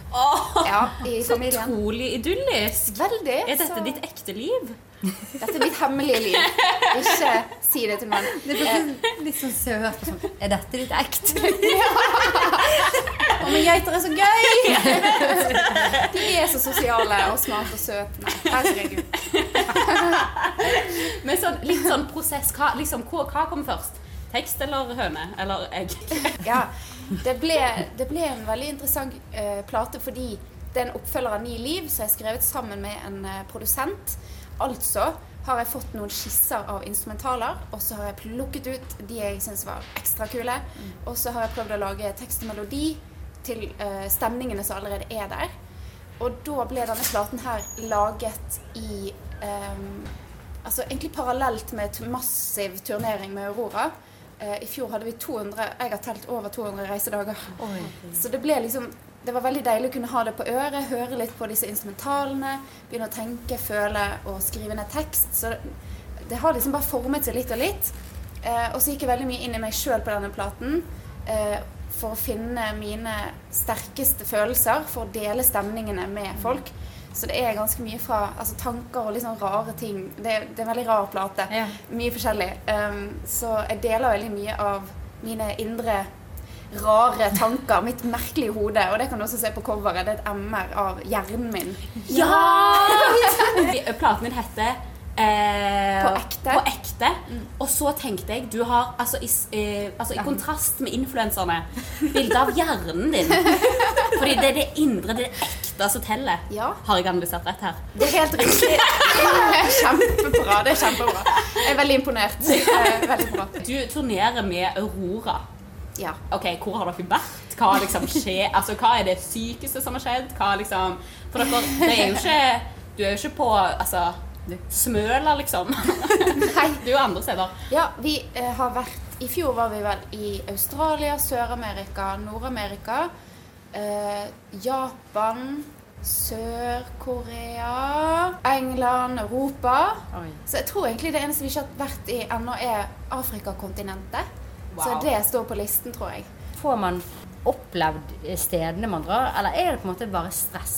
S10: Ja,
S9: Så utrolig idyllisk.
S10: Veldig.
S9: Er dette
S10: så-
S9: ditt ekte liv?
S10: Dette er mitt hemmelige liv. Ikke si det til noen.
S1: Det er sånn, litt sånn søt. Sånn. Er dette ditt ekte?
S10: Å, men geiter er så gøy! De er så sosiale og smarte og søte. Nei, herregud.
S9: Men sånn, litt sånn prosess. Hva, liksom, hva, hva kom først? Tekst eller høne? Eller egg?
S10: Ja, det ble, det ble en veldig interessant uh, plate fordi det er en oppfølger av Ni liv, som er skrevet sammen med en uh, produsent. Altså har jeg fått noen skisser av instrumentaler, og så har jeg plukket ut de jeg syns var ekstra kule. Og så har jeg prøvd å lage tekst og melodi til uh, stemningene som allerede er der. Og da ble denne platen her laget i um, Altså egentlig parallelt med et massiv turnering med Aurora. Uh, I fjor hadde vi 200 Jeg har telt over 200 reisedager. Så det ble liksom Det var veldig deilig å kunne ha det på øret, høre litt på disse instrumentalene, begynne å tenke, føle og skrive ned tekst. Så det, det har liksom bare formet seg litt og litt. Eh, og så gikk jeg veldig mye inn i meg sjøl på denne platen. Eh, for å finne mine sterkeste følelser, for å dele stemningene med folk. Så det er ganske mye fra altså, tanker og litt sånn rare ting. Det, det er en veldig rar plate. Mye forskjellig. Um, så jeg deler veldig mye av mine indre rare tanker, mitt merkelige hode. Og det kan du også se på coveret. Det er et MR av hjernen min.
S9: Ja! [LAUGHS] Platen din heter eh,
S10: På ekte.
S9: På ekte. Og så tenkte jeg du har altså i, eh, altså, i kontrast med influenserne bilde av hjernen din. Fordi det er det indre, det er det ekte som teller. Har jeg analysert rett her?
S10: Det er helt riktig. Kjempebra. Det er kjempebra. Jeg er veldig imponert. [LAUGHS] Er Veldig bra.
S9: Du turnerer med Aurora.
S10: Ja.
S9: Ok, Hvor har dere vært? Hva liksom skje, Altså, hva er det sykeste som har skjedd? Hva liksom For dere, det er jo ikke Du er jo ikke på altså, Smøla, liksom. Nei. Du er andre steder.
S10: Ja, vi eh, har vært I fjor var vi vel i Australia, Sør-Amerika, Nord-Amerika, eh, Japan, Sør-Korea, England, Europa. Så jeg tror egentlig det eneste vi ikke har vært i ennå, er Afrikakontinentet. Så det står på listen, tror jeg.
S1: Får man opplevd stedene man drar, eller er det på en måte bare stress?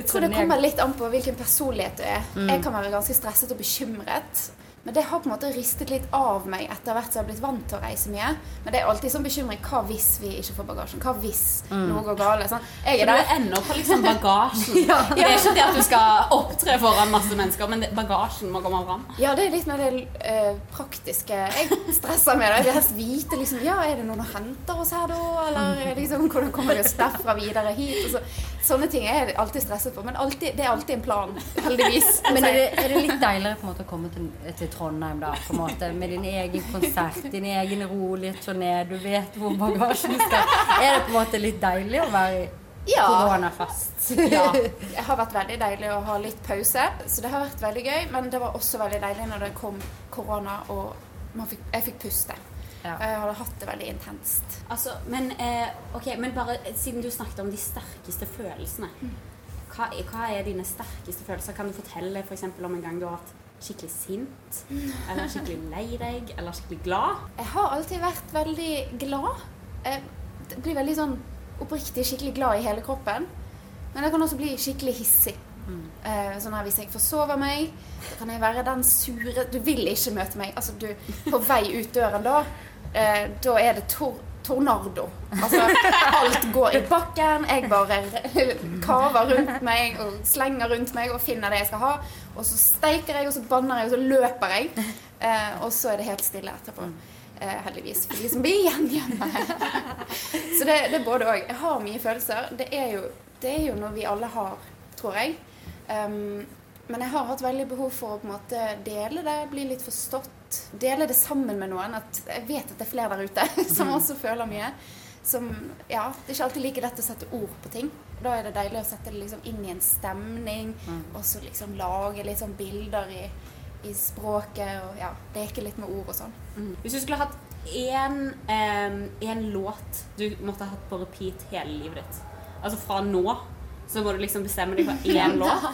S10: Jeg tror det kommer litt an på hvilken personlighet du er.
S1: Mm.
S10: Jeg kan være ganske stresset og bekymret. Men det har på en måte ristet litt av meg etter hvert som jeg har blitt vant til å reise mye. Men det er alltid sånn bekymring. Hva hvis vi ikke får bagasjen? Hva hvis
S9: Mm.
S10: noe går galt? Sånn. Jeg er
S9: du
S10: der.
S9: er ennå på liksom bagasjen. [LAUGHS]
S10: Ja.
S9: Det er ikke det at du skal opptre foran masse mennesker, men det- bagasjen må komme fram.
S10: Ja, det er litt mer det uh, praktiske. Jeg stresser med det. Jeg vil helst vite liksom, ja, er det noen som henter oss her da, eller liksom, hvordan kommer vi oss derfra videre hit? Og så, sånne ting er jeg alltid stresset for, men alltid, det er alltid en plan, [LAUGHS] heldigvis.
S1: Men er det, [LAUGHS] er det litt deiligere på en måte å komme til, til Trondheim da, på en måte, med din egen konsert, din egen rolige turné, du vet hvor bagasjen skal? Er det på en måte litt deilig å være
S10: Ja.
S1: koronafast? [LAUGHS]
S10: Ja. Det har vært veldig deilig å ha litt pause, så det har vært veldig gøy. Men det var også veldig deilig når det kom korona og man fikk, jeg fikk puste. Jeg hadde hatt det veldig intenst.
S9: Altså, men, eh, okay, men bare eh, siden du snakket om de sterkeste følelsene. Hva, er- hva er dine sterkeste følelser? Kan du fortelle for eksempel om en gang du har vært skikkelig sint? Eller skikkelig lei deg? Eller skikkelig glad?
S10: Jeg har alltid vært veldig glad. Jeg blir veldig sånn oppriktig skikkelig glad i hele kroppen. Men jeg kan også bli skikkelig hissig. Mm. sånn her Hvis jeg forsover meg, så kan jeg være den sure Du vil ikke møte meg. Altså, du, på vei ut døren da, eh, da er det tor tornado. Altså, alt går i bakken. Jeg bare kaver rundt meg og slenger rundt meg og finner det jeg skal ha. Og så steiker jeg, og så banner jeg, og så løper jeg. Eh, og så er det helt stille etterpå. Eh, heldigvis. For liksom blir igjen hjemme. [LAUGHS] Så det, det er både òg. Jeg har mye følelser. Det er, jo, det er jo noe vi alle har, tror jeg. Um, men jeg har hatt veldig behov for å på en måte dele det, bli litt forstått. Dele det sammen med noen. At jeg vet at det er flere der ute [LAUGHS] som
S11: Mm.
S10: også føler mye. Som, ja, Det er ikke alltid like lett å sette ord på ting. Da er det deilig å sette det liksom inn i en stemning, og så liksom lage litt sånn bilder i, i språket. Og ja, leke litt med ord og sånn.
S9: Hvis du skulle hatt én en låt du måtte ha hatt på repeat hele livet ditt, altså fra nå, så må du liksom bestemme deg for [LAUGHS] én låt,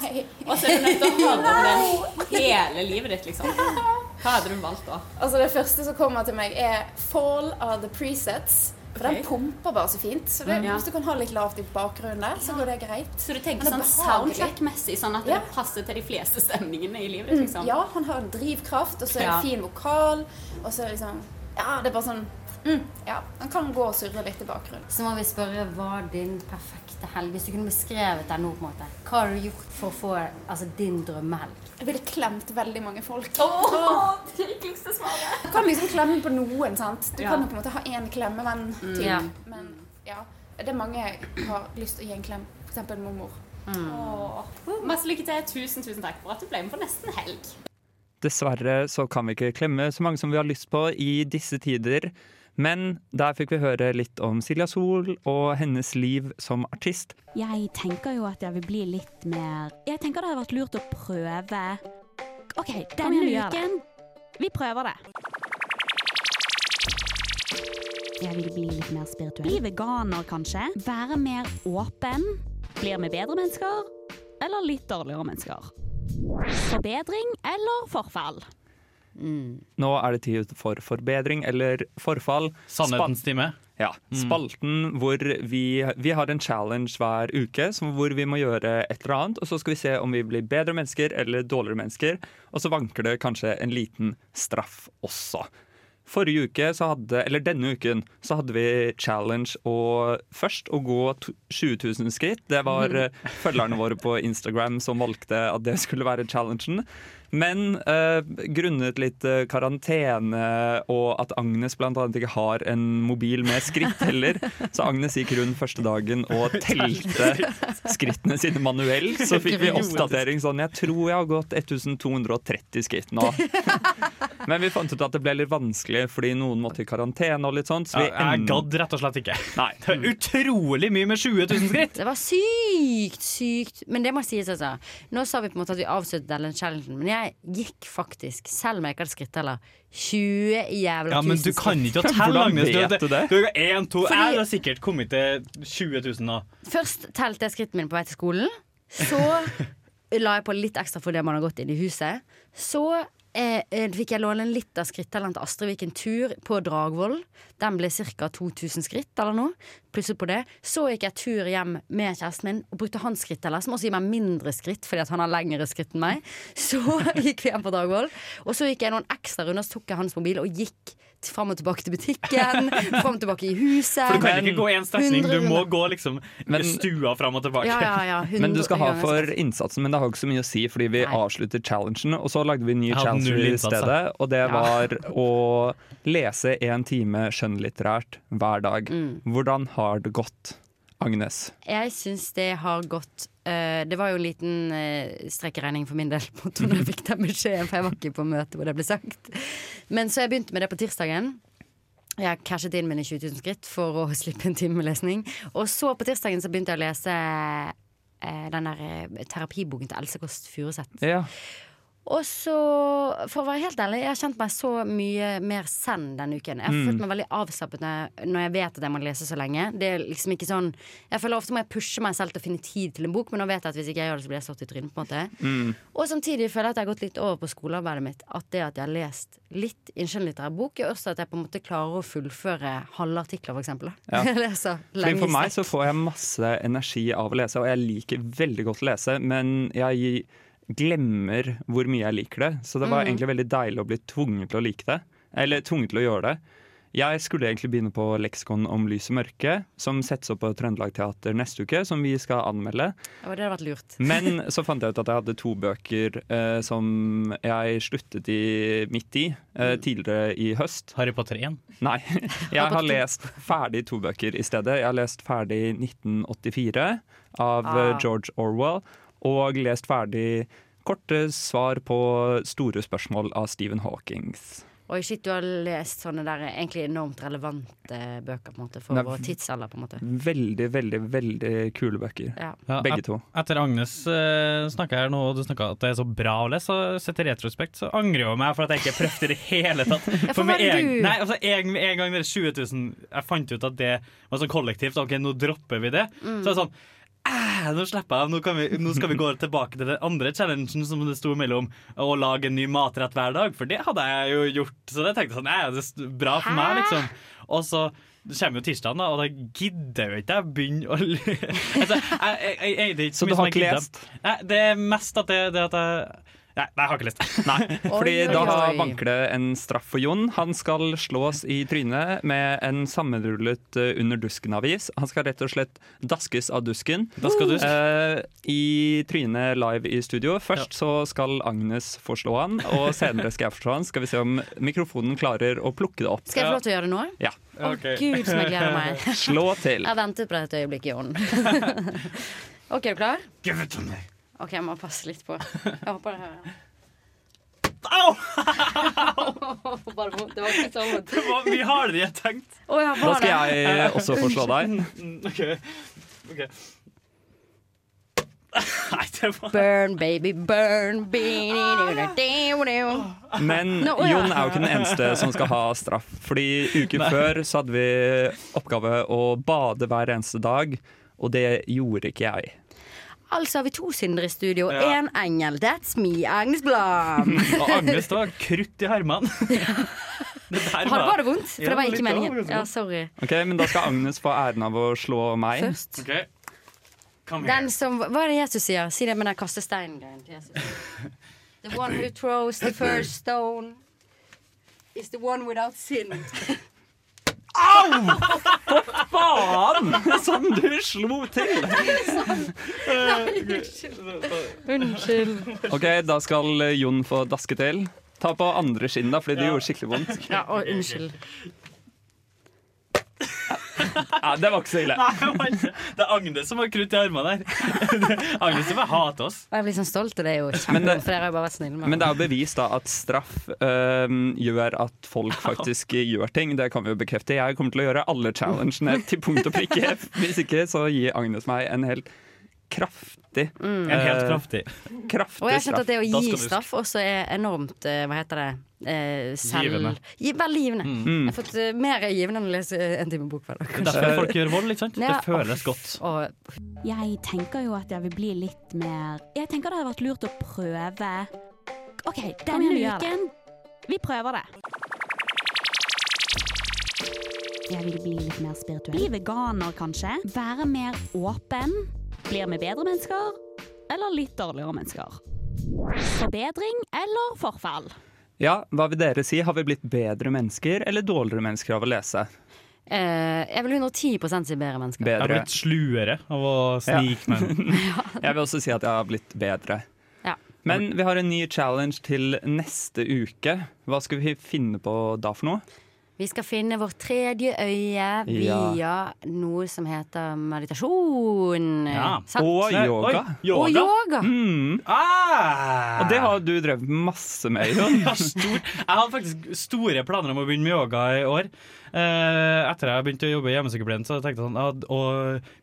S9: og så er du nødt til å høre den hele livet ditt, liksom. [LAUGHS] Hva hadde du valgt da?
S10: Altså Det første som kommer til meg, er 'Fall of the Presets'. For den pumper bare så fint. Så det,
S9: Mm. Ja.
S10: Hvis du kan ha litt lavt i bakgrunnen der, så går det greit.
S9: Så du tenker sånn soundtrack-messig, sånn at
S10: Ja.
S9: det passer til de fleste stemningene i livet liksom?
S10: Mm,
S9: liksom?
S10: Ja, han har en drivkraft, og så er det
S9: Ja.
S10: fin vokal, og så er det liksom Ja, det er bare sånn mm, Ja, han kan gå og surre litt i bakgrunnen.
S1: Så må vi spørre hva din perfekte helg Hvis du kunne beskrevet den nå, på en måte. Hva har du gjort for å få altså, din drømmehelg?
S10: Jeg ville klemt veldig mange folk.
S9: Åh, det hyggeligste svaret!
S10: Du kan liksom klemme på noen, sant. Du
S9: Ja.
S10: kan jo på en måte ha én klemmevenn
S9: Mm. Ja.
S10: Men ja, det er mange som har lyst til å gi en klem. Eksempel mormor.
S9: Oh. Masse lykke til. Tusen, tusen takk for at du ble med på Nesten helg.
S2: Dessverre så kan vi ikke klemme så mange som vi har lyst på i disse tider. Men der fikk vi høre litt om Silja Sol og hennes liv som artist.
S12: Jeg tenker jo at jeg vil bli litt mer Jeg tenker det hadde vært lurt å prøve OK, denne uken Vi prøver det. Jeg vil bli litt mer spirituell. Bli veganer, kanskje. Være mer åpen. Blir vi bedre mennesker, eller litt dårligere mennesker? Forbedring eller forfall?
S2: Nå er det tid for forbedring eller forfall.
S5: Sannhetens time.
S2: Ja. Spalten hvor vi, vi har en challenge hver uke som- hvor vi må gjøre et eller annet, og så skal vi se om vi blir bedre mennesker eller dårligere mennesker. Og så vanker det kanskje en liten straff også. Forrige uke, så hadde, eller denne uken, så hadde vi challenge å først å gå 20 000 skritt. Det var mm. følgerne våre på Instagram som valgte at det skulle være challengen. Men eh, grunnet litt eh, karantene og at Agnes blant annet ikke har en mobil med skritt heller, så Agnes gikk rundt første dagen og telte skrittene sine manuelt. Så fikk vi oppdatering sånn Jeg tror jeg har gått 1230 skritt nå. Men vi fant ut at det ble litt vanskelig fordi noen måtte i karantene og litt sånt. Så vi
S5: Ja, jeg gadd rett og slett ikke.
S2: Nei.
S5: Det er utrolig mye med 20 000 skritt!
S1: Det var sykt, sykt. Men det må sies, altså. Nå sa vi på en måte at vi avsluttet den challengen, men jeg gikk faktisk, selv om jeg ikke hadde skritteller, 20 jævla
S5: Ja, men du
S1: tusen
S5: kan ikke [LAUGHS]
S1: skritt.
S5: telle,
S2: Hvordan
S5: Agnes. Du,
S2: vet du det?
S5: Du en, to
S1: Fordi-
S5: Jeg har sikkert kommet til 20 000 nå.
S1: Først telte jeg skrittene mine på vei til skolen. Så la jeg på litt ekstra fordi man har gått inn i huset. Så eh, eh, fikk jeg låne litt av skrittelleren til Astrid Viken tur på Dragvoll. Den ble ca. 2000 skritt eller noe. Plusset på det. Så gikk jeg tur hjem med kjæresten min og brukte hans skritteller, som også gir meg mindre skritt fordi han har lengre skritt enn meg. Så [LAUGHS] gikk vi hjem på Dragvoll. Og så gikk jeg noen ekstra runder, så tok jeg hans mobil og gikk fram og tilbake til butikken. [LAUGHS] Fram og tilbake i huset.
S5: For du kan ikke gå én strekning, du må gå liksom stua fram og tilbake.
S1: Ja, ja, ja, 100
S2: Men du skal ha for innsatsen, men det har ikke så mye å si, fordi vi avslutter challengen, og så lagde vi en ny challenge i stedet, og det
S5: Ja.
S2: var å lese en time skjønnlitterært hver dag.
S1: Mm.
S2: Hvordan har det gått, Agnes?
S1: Jeg syns det har gått uh, Det var jo en liten uh, strekkeregning for min del på når jeg fikk den beskjeden, for jeg var ikke på møte hvor det ble sagt. Men så jeg begynte med det på tirsdagen. Jeg cashet inn mine 20 000 skritt for å slippe en time med lesning. Og så på tirsdagen så begynte jeg å lese uh, den der terapiboken til Else Kåss Furuseth.
S2: Ja.
S1: Og så, for å være helt ærlig, jeg har kjent meg så mye mer zen denne uken. Jeg har
S2: Mm.
S1: følt meg veldig avslappet når jeg, vet at jeg må lese så lenge. Det er liksom ikke sånn Jeg føler ofte må jeg pushe meg selv til å finne tid til en bok, men nå vet jeg at hvis ikke jeg gjør det, så blir jeg slått i trynet. på en måte
S2: Mm.
S1: Og samtidig føler jeg at jeg har gått litt over på skolearbeidet mitt. At det at jeg har lest litt innskjønnlitterær bok, gjør også at jeg på en måte klarer å fullføre halve artikler, eksempel.
S2: Ja. [LAUGHS]
S1: Jeg leser lenge
S2: for meg så får jeg masse energi av å lese, og jeg liker veldig godt å lese, men jeg glemmer hvor mye jeg liker det. Så det var
S1: Mm.
S2: egentlig veldig deilig å bli tvunget til å like det. Eller tvunget til å gjøre det. Jeg skulle egentlig begynne på leksikon om lys og mørke, som settes opp på Trøndelag Teater neste uke, som vi skal anmelde.
S1: Ja, det hadde vært lurt. [LAUGHS]
S2: Men så fant jeg ut at jeg hadde to bøker eh, som jeg sluttet i midt i eh, tidligere i høst.
S5: Harry Potter 1?
S2: Nei. [LAUGHS] Jeg har lest ferdig to bøker i stedet. Jeg har lest ferdig 1984 av eh,
S1: Ah.
S2: George Orwell, og lest ferdig Korte svar på store spørsmål av Stephen Hawkings.
S1: Oi, shit, du har lest sånne der egentlig enormt relevante bøker på en måte for
S2: Nei,
S1: vår tidsalder. på en måte
S2: Veldig, veldig, veldig kule bøker.
S1: Ja.
S5: Ja,
S2: Begge
S5: et-
S2: to.
S5: Etter Agnes uh, snakka her nå, og du snakka at det er så bra å lese, og sett i retrospekt så angrer jeg jo meg for at jeg ikke prøvde i det hele tatt. [LAUGHS]
S1: for
S5: med
S1: det
S5: en, nei, altså, en, med en gang det er 20 000 Jeg fant ut at det var sånn kollektivt. OK, nå dropper vi det.
S1: Mm.
S5: Så er sånn «Æ, nå slipper jeg av, nå, kan vi, nå skal vi gå tilbake til den andre challengen som det sto mellom å lage en ny matrett hver dag, for det hadde jeg jo gjort. Så det tenkte jeg sånn, det er bra for meg, liksom. Og så kommer jo tirsdagen, da, og da gidder jo ikke jeg begynne å [LAUGHS] altså, jeg, jeg, jeg, jeg, det er ikke
S2: Så
S5: mye
S2: du har ikke lest?
S5: Nei, det er mest at det, det at jeg Nei, nei, jeg har ikke lyst.
S2: Nei, [LAUGHS] fordi
S1: Oi, oi,
S2: da
S1: oi.
S2: vanker det en straff for Jon. Han skal slås i trynet med en sammenrullet eh, under dusken-avis. Han skal rett og slett daskes av dusken.
S5: Dusk.
S2: Uh, I trynet live i studio. Først så skal Agnes få slå han, og senere skal jeg forslå han. Skal vi se om mikrofonen klarer å plukke det opp.
S1: Skal jeg få lov til å gjøre det nå?
S2: Ja.
S1: Å gud, som jeg gleder meg.
S2: Slå til.
S1: Jeg ventet på dette øyeblikket, Jon. [LAUGHS] OK, er du klar?
S5: Give it to me.
S1: OK, jeg må passe litt på. Jeg håper det hører.
S5: Au! [LAUGHS]
S1: Bare. Det var ikke så vondt.
S5: Det var mye hardere enn jeg tenkte.
S1: Oh, ja,
S2: Da skal jeg også få slå deg.
S5: Okay. OK. Ok. [LAUGHS] Nei, det var
S1: Burn, baby, burn.
S2: Men. Jon er jo ikke den eneste som skal ha straff. Fordi uken
S5: Nei.
S2: før så hadde vi oppgave å bade hver eneste dag, og det gjorde ikke jeg.
S1: Altså har vi to syndere i studio.
S5: Ja.
S1: en engel. That's me, Agnes Blom. [LAUGHS]
S5: Og Agnes, [LAUGHS] det var krutt i der
S1: Har var det vondt? For
S5: Ja,
S1: det var ikke meningen. Ja, sorry.
S2: Ok, Men da skal Agnes få æren av å slå meg.
S1: Først.
S5: Ok. Come
S1: Den som, hva er det Jesus sier? Si det med den kastesteinen-greien til Jesus. The one who throws the first stone is the one without sin. [LAUGHS]
S2: Faen! [LAUGHS] Som du slo til! [LAUGHS]
S1: Unnskyld.
S2: Ok, Da skal Jon få daske til. Ta på andre skinn, da, fordi det gjorde skikkelig vondt.
S1: Ja, og unnskyld.
S2: Ja, det var ikke så ille.
S5: Nei, det er Agnes som har krutt i armene der. [LAUGHS] Agnes som vil hate oss.
S1: Og jeg blir sånn stolt, og det er jo
S2: Men det-
S1: For dere har jo bare vært snille med
S2: Men det er jo bevis da at straff øh, gjør at folk faktisk gjør ting. Det kan vi jo bekrefte. Jeg kommer til å gjøre alle challengene til punkt og prikke. [LAUGHS] Hvis ikke så gir Agnes meg en helt kraftig
S5: En helt
S2: øh,
S5: kraftig.
S2: kraftig
S1: Og jeg har skjønt at det å gi straff også er enormt eh, Hva heter det? Eh, selv...
S5: Givende.
S1: Gi, veldig givende.
S2: Mm.
S1: Jeg har fått uh, mer givende enn å lese en time bok hver dag.
S5: Det er derfor folk gjør vold, ikke sant?
S1: Ja.
S5: Det føles godt.
S1: Og
S12: Jeg tenker jo at jeg vil bli litt mer Jeg tenker det hadde vært lurt å prøve OK, denne uken Vi prøver det. Jeg vil bli litt mer spirituell. Bli veganer, kanskje. Være mer åpen. Blir vi bedre mennesker, eller litt dårligere mennesker? Forbedring eller forfall?
S2: Ja, Hva vil dere si? Har vi blitt bedre mennesker eller dårligere mennesker av å lese?
S1: Uh, jeg vil 110 si bedre mennesker.
S5: Jeg har blitt sluere av å snike meg. [LAUGHS]
S2: Jeg vil også si at jeg har blitt bedre.
S1: Ja.
S2: Men vi har en ny challenge til neste uke. Hva skal vi finne på da for noe?
S1: Vi skal finne vårt tredje øye via noe som heter meditasjon.
S5: Ja.
S2: Og yoga.
S5: oi,
S1: Og yoga.
S2: Mm.
S5: Ah!
S2: Og det har du drevet masse med. [LAUGHS]
S5: Ja. Jeg hadde faktisk store planer om å begynne med yoga i år. Eh, etter jeg begynte å jobbe i hjemmesykepleien, så tenkte jeg sånn at å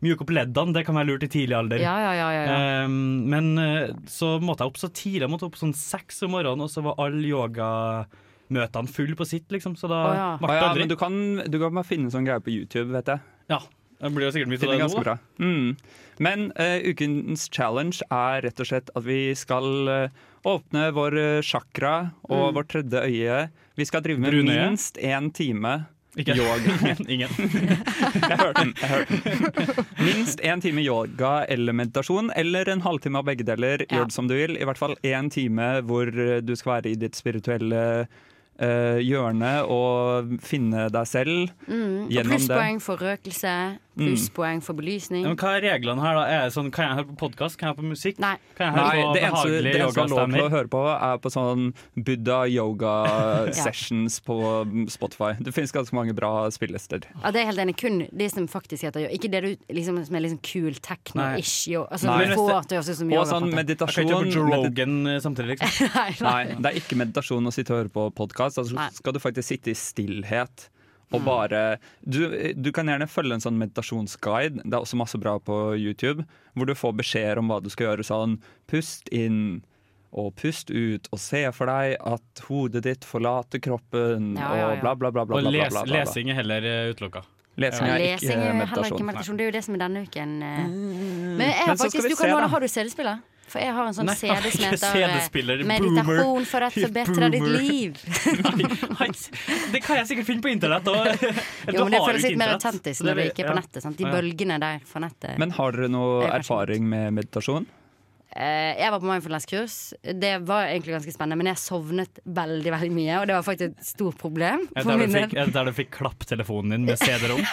S5: mjuke opp leddene det kan være lurt i tidlig alder.
S1: Ja, ja, ja, ja, ja.
S5: Eh, men så måtte jeg opp så tidlig. Jeg måtte opp sånn seks om morgenen, og så var alle han full på sitt, liksom. Så da
S1: oh, ja.
S5: Oh,
S2: ja, men du kan, du kan bare finne sånn greie på YouTube, vet jeg.
S5: Ja, det blir jo sikkert mye av det nå. da.
S2: bra. Mm. Men uh, ukens challenge er rett og slett at vi skal uh, åpne vår eh, chakra og
S1: Mm.
S2: vårt tredje øye. Vi skal drive med
S5: Brunøye?
S2: minst én time
S5: Ikke.
S2: yoga. [LAUGHS]
S5: Ingen. [LAUGHS]
S2: Jeg hørte den. Jeg hørte den. Minst én time yoga eller meditasjon, eller en halvtime av begge deler.
S1: Ja.
S2: Gjør det som du vil. I hvert fall én time hvor du skal være i ditt spirituelle eh, hjørne og finne deg selv
S1: Mm. Og plusspoeng for røkelse. Plusspoeng for belysning.
S5: Ja, Men hva er reglene her, da? Er det sånn, kan jeg høre på podkast? Kan jeg høre på musikk?
S1: Nei.
S5: Kan jeg høre
S2: Nei,
S5: på
S2: det eneste, det eneste lov til å høre på, er på sånn Buddha yoga [LAUGHS]
S1: Ja.
S2: sessions på Spotify. Det finnes ganske mange bra spillelister.
S1: Ja, det er helt enig. Kun de som faktisk heter yoga. Ikke det du liksom, som er liksom kul techno-ish. Altså,
S2: Og sånn meditasjon
S5: Jeg kan ikke høre på Joe Rogan eh, samtidig, liksom. [LAUGHS]
S2: Nei, det er ikke meditasjon å sitte og høre på podkast. Altså, skal du faktisk sitte i stillhet og bare du, du kan gjerne følge en sånn meditasjonsguide. Det er også masse bra på YouTube, hvor du får beskjeder om hva du skal gjøre. Sånn pust inn og pust ut, og se for deg at hodet ditt forlater kroppen,
S1: Ja, ja, ja.
S2: og bla, bla, bla. bla,
S5: Og
S2: bla, bla, bla. bla, les,
S5: lesing er heller eh, utelukka.
S2: Lesing er
S1: Lesing
S2: ikke
S1: er heller
S2: meditasjon.
S1: ikke meditasjon. Det er jo det som er denne uken. eh. Men jeg har faktisk, du kan låne. Har du CD-spiller? For jeg har en sånn
S5: Nei,
S1: CD som heter Meditasjon for å forbedre ditt
S5: liv'. [LAUGHS]
S1: liv.
S5: Det kan jeg sikkert finne på internett òg. [LAUGHS]
S1: Jo, men det føles litt mer autentisk når det ikke er på nettet. Sant? De bølgene der fra nettet.
S2: Men har dere noe
S1: er
S2: erfaring med meditasjon?
S1: Eh, jeg var på mindfulness-kurs. Det var egentlig ganske spennende, men jeg sovnet veldig veldig mye, og det var faktisk et stort problem.
S5: Er der du fikk, er der du fikk klapptelefonen din med [LAUGHS] CD-rom?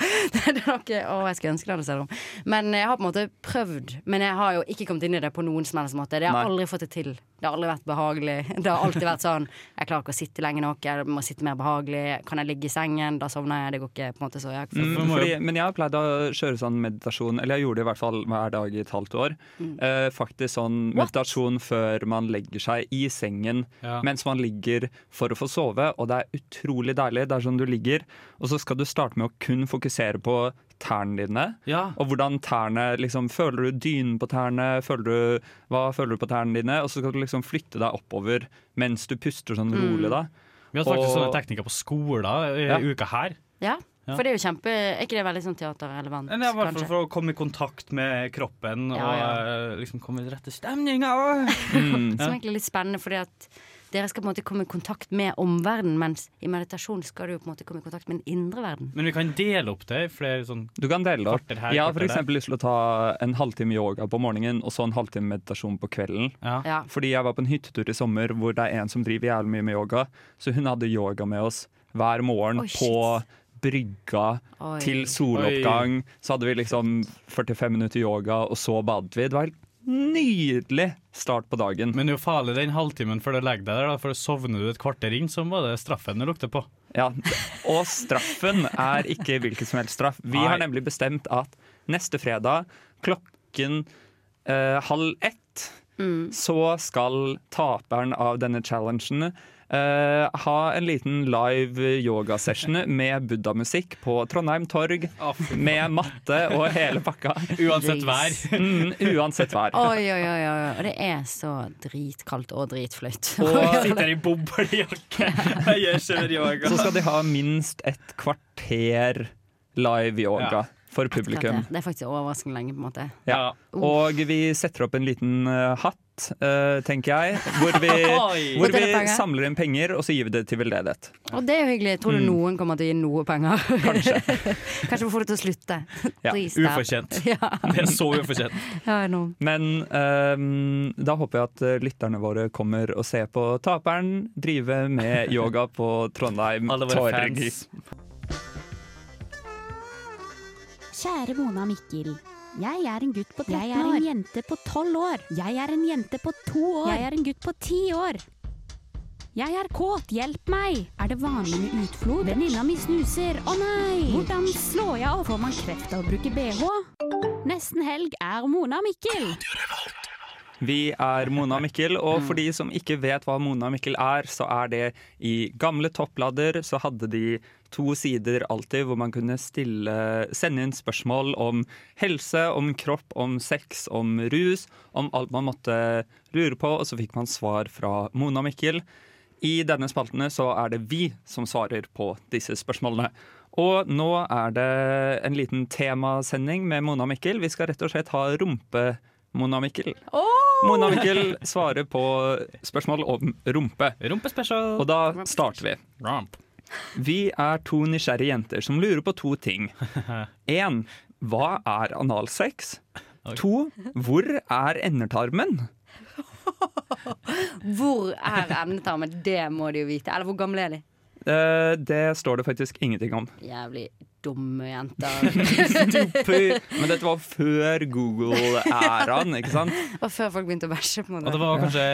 S5: [LAUGHS]
S1: det er noe å, jeg skulle ønske det hadde sett om. Men jeg har på en måte prøvd. Men jeg har jo ikke kommet inn i det på noen som helst måte. Det har
S2: Nei.
S1: aldri fått det til. Det har aldri vært behagelig. [LAUGHS] Det har alltid vært sånn Jeg klarer ikke å sitte lenge nok, jeg må sitte mer behagelig. Kan jeg ligge i sengen? Da sovner jeg. Det går ikke på en måte så jeg
S2: Mm, fordi, men jeg har pleid å kjøre sånn meditasjon, eller jeg gjorde det i hvert fall hver dag i et halvt år.
S1: Mm.
S2: Eh, faktisk sånn meditasjon før man legger seg i sengen
S5: Ja.
S2: mens man ligger for å få sove, og det er utrolig deilig. Det er sånn du ligger, og så skal du starte med å kun fokusere på tærne dine.
S5: Ja.
S2: Og hvordan tærne liksom, Føler du dynen på tærne? Føler du, hva føler du på tærne dine? Og så skal du liksom flytte deg oppover mens du puster sånn rolig, da.
S5: Vi har snakket
S2: Og-
S5: sånne teknikker på skoler i
S2: Ja.
S5: uka her.
S1: Ja,
S5: Ja.
S1: for det er jo kjempe Er ikke det veldig sånn teaterrelevant,
S5: Men det er i hvert fall for å komme i kontakt med kroppen
S1: Ja,
S5: og
S1: ja.
S5: eh, liksom komme i rette stemninga.
S2: Mm. [LAUGHS]
S1: Som egentlig er litt spennende, fordi at dere skal på en måte komme i kontakt med omverdenen, mens i meditasjon skal du på en måte komme i kontakt med den indre verden.
S5: Men vi kan dele opp det i flere sånn
S2: Du kan dele det opp.
S5: Her,
S2: Jeg har f.eks. lyst til å ta en halvtime yoga på morgenen og så en halvtime meditasjon på kvelden.
S5: Ja.
S1: Ja.
S2: Fordi jeg var på en hyttetur i sommer hvor det er en som driver jævlig mye med yoga. Så hun hadde yoga med oss hver morgen
S1: oh,
S2: på brygga
S1: Oi.
S2: til soloppgang. Så hadde vi liksom 45 minutter yoga, og så badet vi. Det var helt nydelig start på dagen.
S5: Men det er jo farlig den halvtimen før du legger deg der, da, for sovner du et kvarter inn, så var det straffen du lukter på.
S2: Ja, Og straffen er ikke hvilken som helst straff. Vi
S5: Nei.
S2: har nemlig bestemt at neste fredag klokken eh, halv ett
S1: Mm.
S2: så skal taperen av denne challengen eh, ha en liten live yogasession med buddha-musikk på Trondheim torg. Med matte og hele pakka.
S5: Uansett vær.
S2: Mm, uansett vær.
S1: Oi, oi, oi, oi. Og det er så dritkaldt og dritfløyt.
S2: Og [LAUGHS]
S5: Sitter i boblejakke. og gjør yoga.
S2: så skal de ha minst et kvarter live yoga
S5: Ja.
S2: For publikum.
S1: Det er faktisk overraskende lenge, på en måte.
S2: Ja. Og vi setter opp en liten uh, hatt, uh, tenker jeg, hvor vi, [LAUGHS] hvor vi samler inn penger, og så gir vi det til veldedighet.
S1: Og det er jo hyggelig. Tror du
S2: Mm.
S1: noen kommer til å gi noe penger?
S2: Kanskje. [LAUGHS]
S1: Kanskje vi får det til å slutte. [LAUGHS]
S2: Ja.
S5: Ufortjent.
S1: Ja,
S5: Det er så ufortjent.
S1: ja.
S2: Men eh, da håper jeg at lytterne våre kommer og ser på taperen drive med yoga på Trondheim
S5: Alle våre
S2: torg.
S12: Kjære Mona Mikkel. Jeg er en gutt på 13 år. Jeg er en jente på 12 år. Jeg er en jente på 2 år. Jeg er en gutt på 10 år. Jeg er kåt, hjelp meg! Er det vanlig med utflod? Venninna mi snuser, å nei! Hvordan slår jeg av? Får man kreft av å bruke bh? Nesten helg er Mona Mikkel.
S2: Vi er Mona og Mikkel, og for de som ikke vet hva Mona og Mikkel er, så er det i gamle toppladder så hadde de to sider alltid hvor man kunne stille, sende inn spørsmål om helse, om kropp, om sex, om rus, om alt man måtte lure på, og så fikk man svar fra Mona og Mikkel. I denne spaltene så er det vi som svarer på disse spørsmålene. Og nå er det en liten temasending med Mona og Mikkel. Vi skal rett og slett ha rumpe Mona Mikkel. Mona Mikkel svarer på spørsmål om rumpe.
S5: Rumpespesial.
S2: Og da starter vi.
S5: Rump.
S2: Vi er to nysgjerrige jenter som lurer på to ting. [LAUGHS] En, hva er analsex? To, hvor er endetarmen? [LAUGHS]
S1: Hvor er endetarmen? Det må de jo vite. Eller hvor gamle er de?
S2: Eh, det står det faktisk ingenting om.
S1: Jævlig dumme jenter. [LAUGHS]
S2: Men dette var før Google-æraen, ikke sant?
S1: Og før folk begynte å bæsje på
S5: Og det var kanskje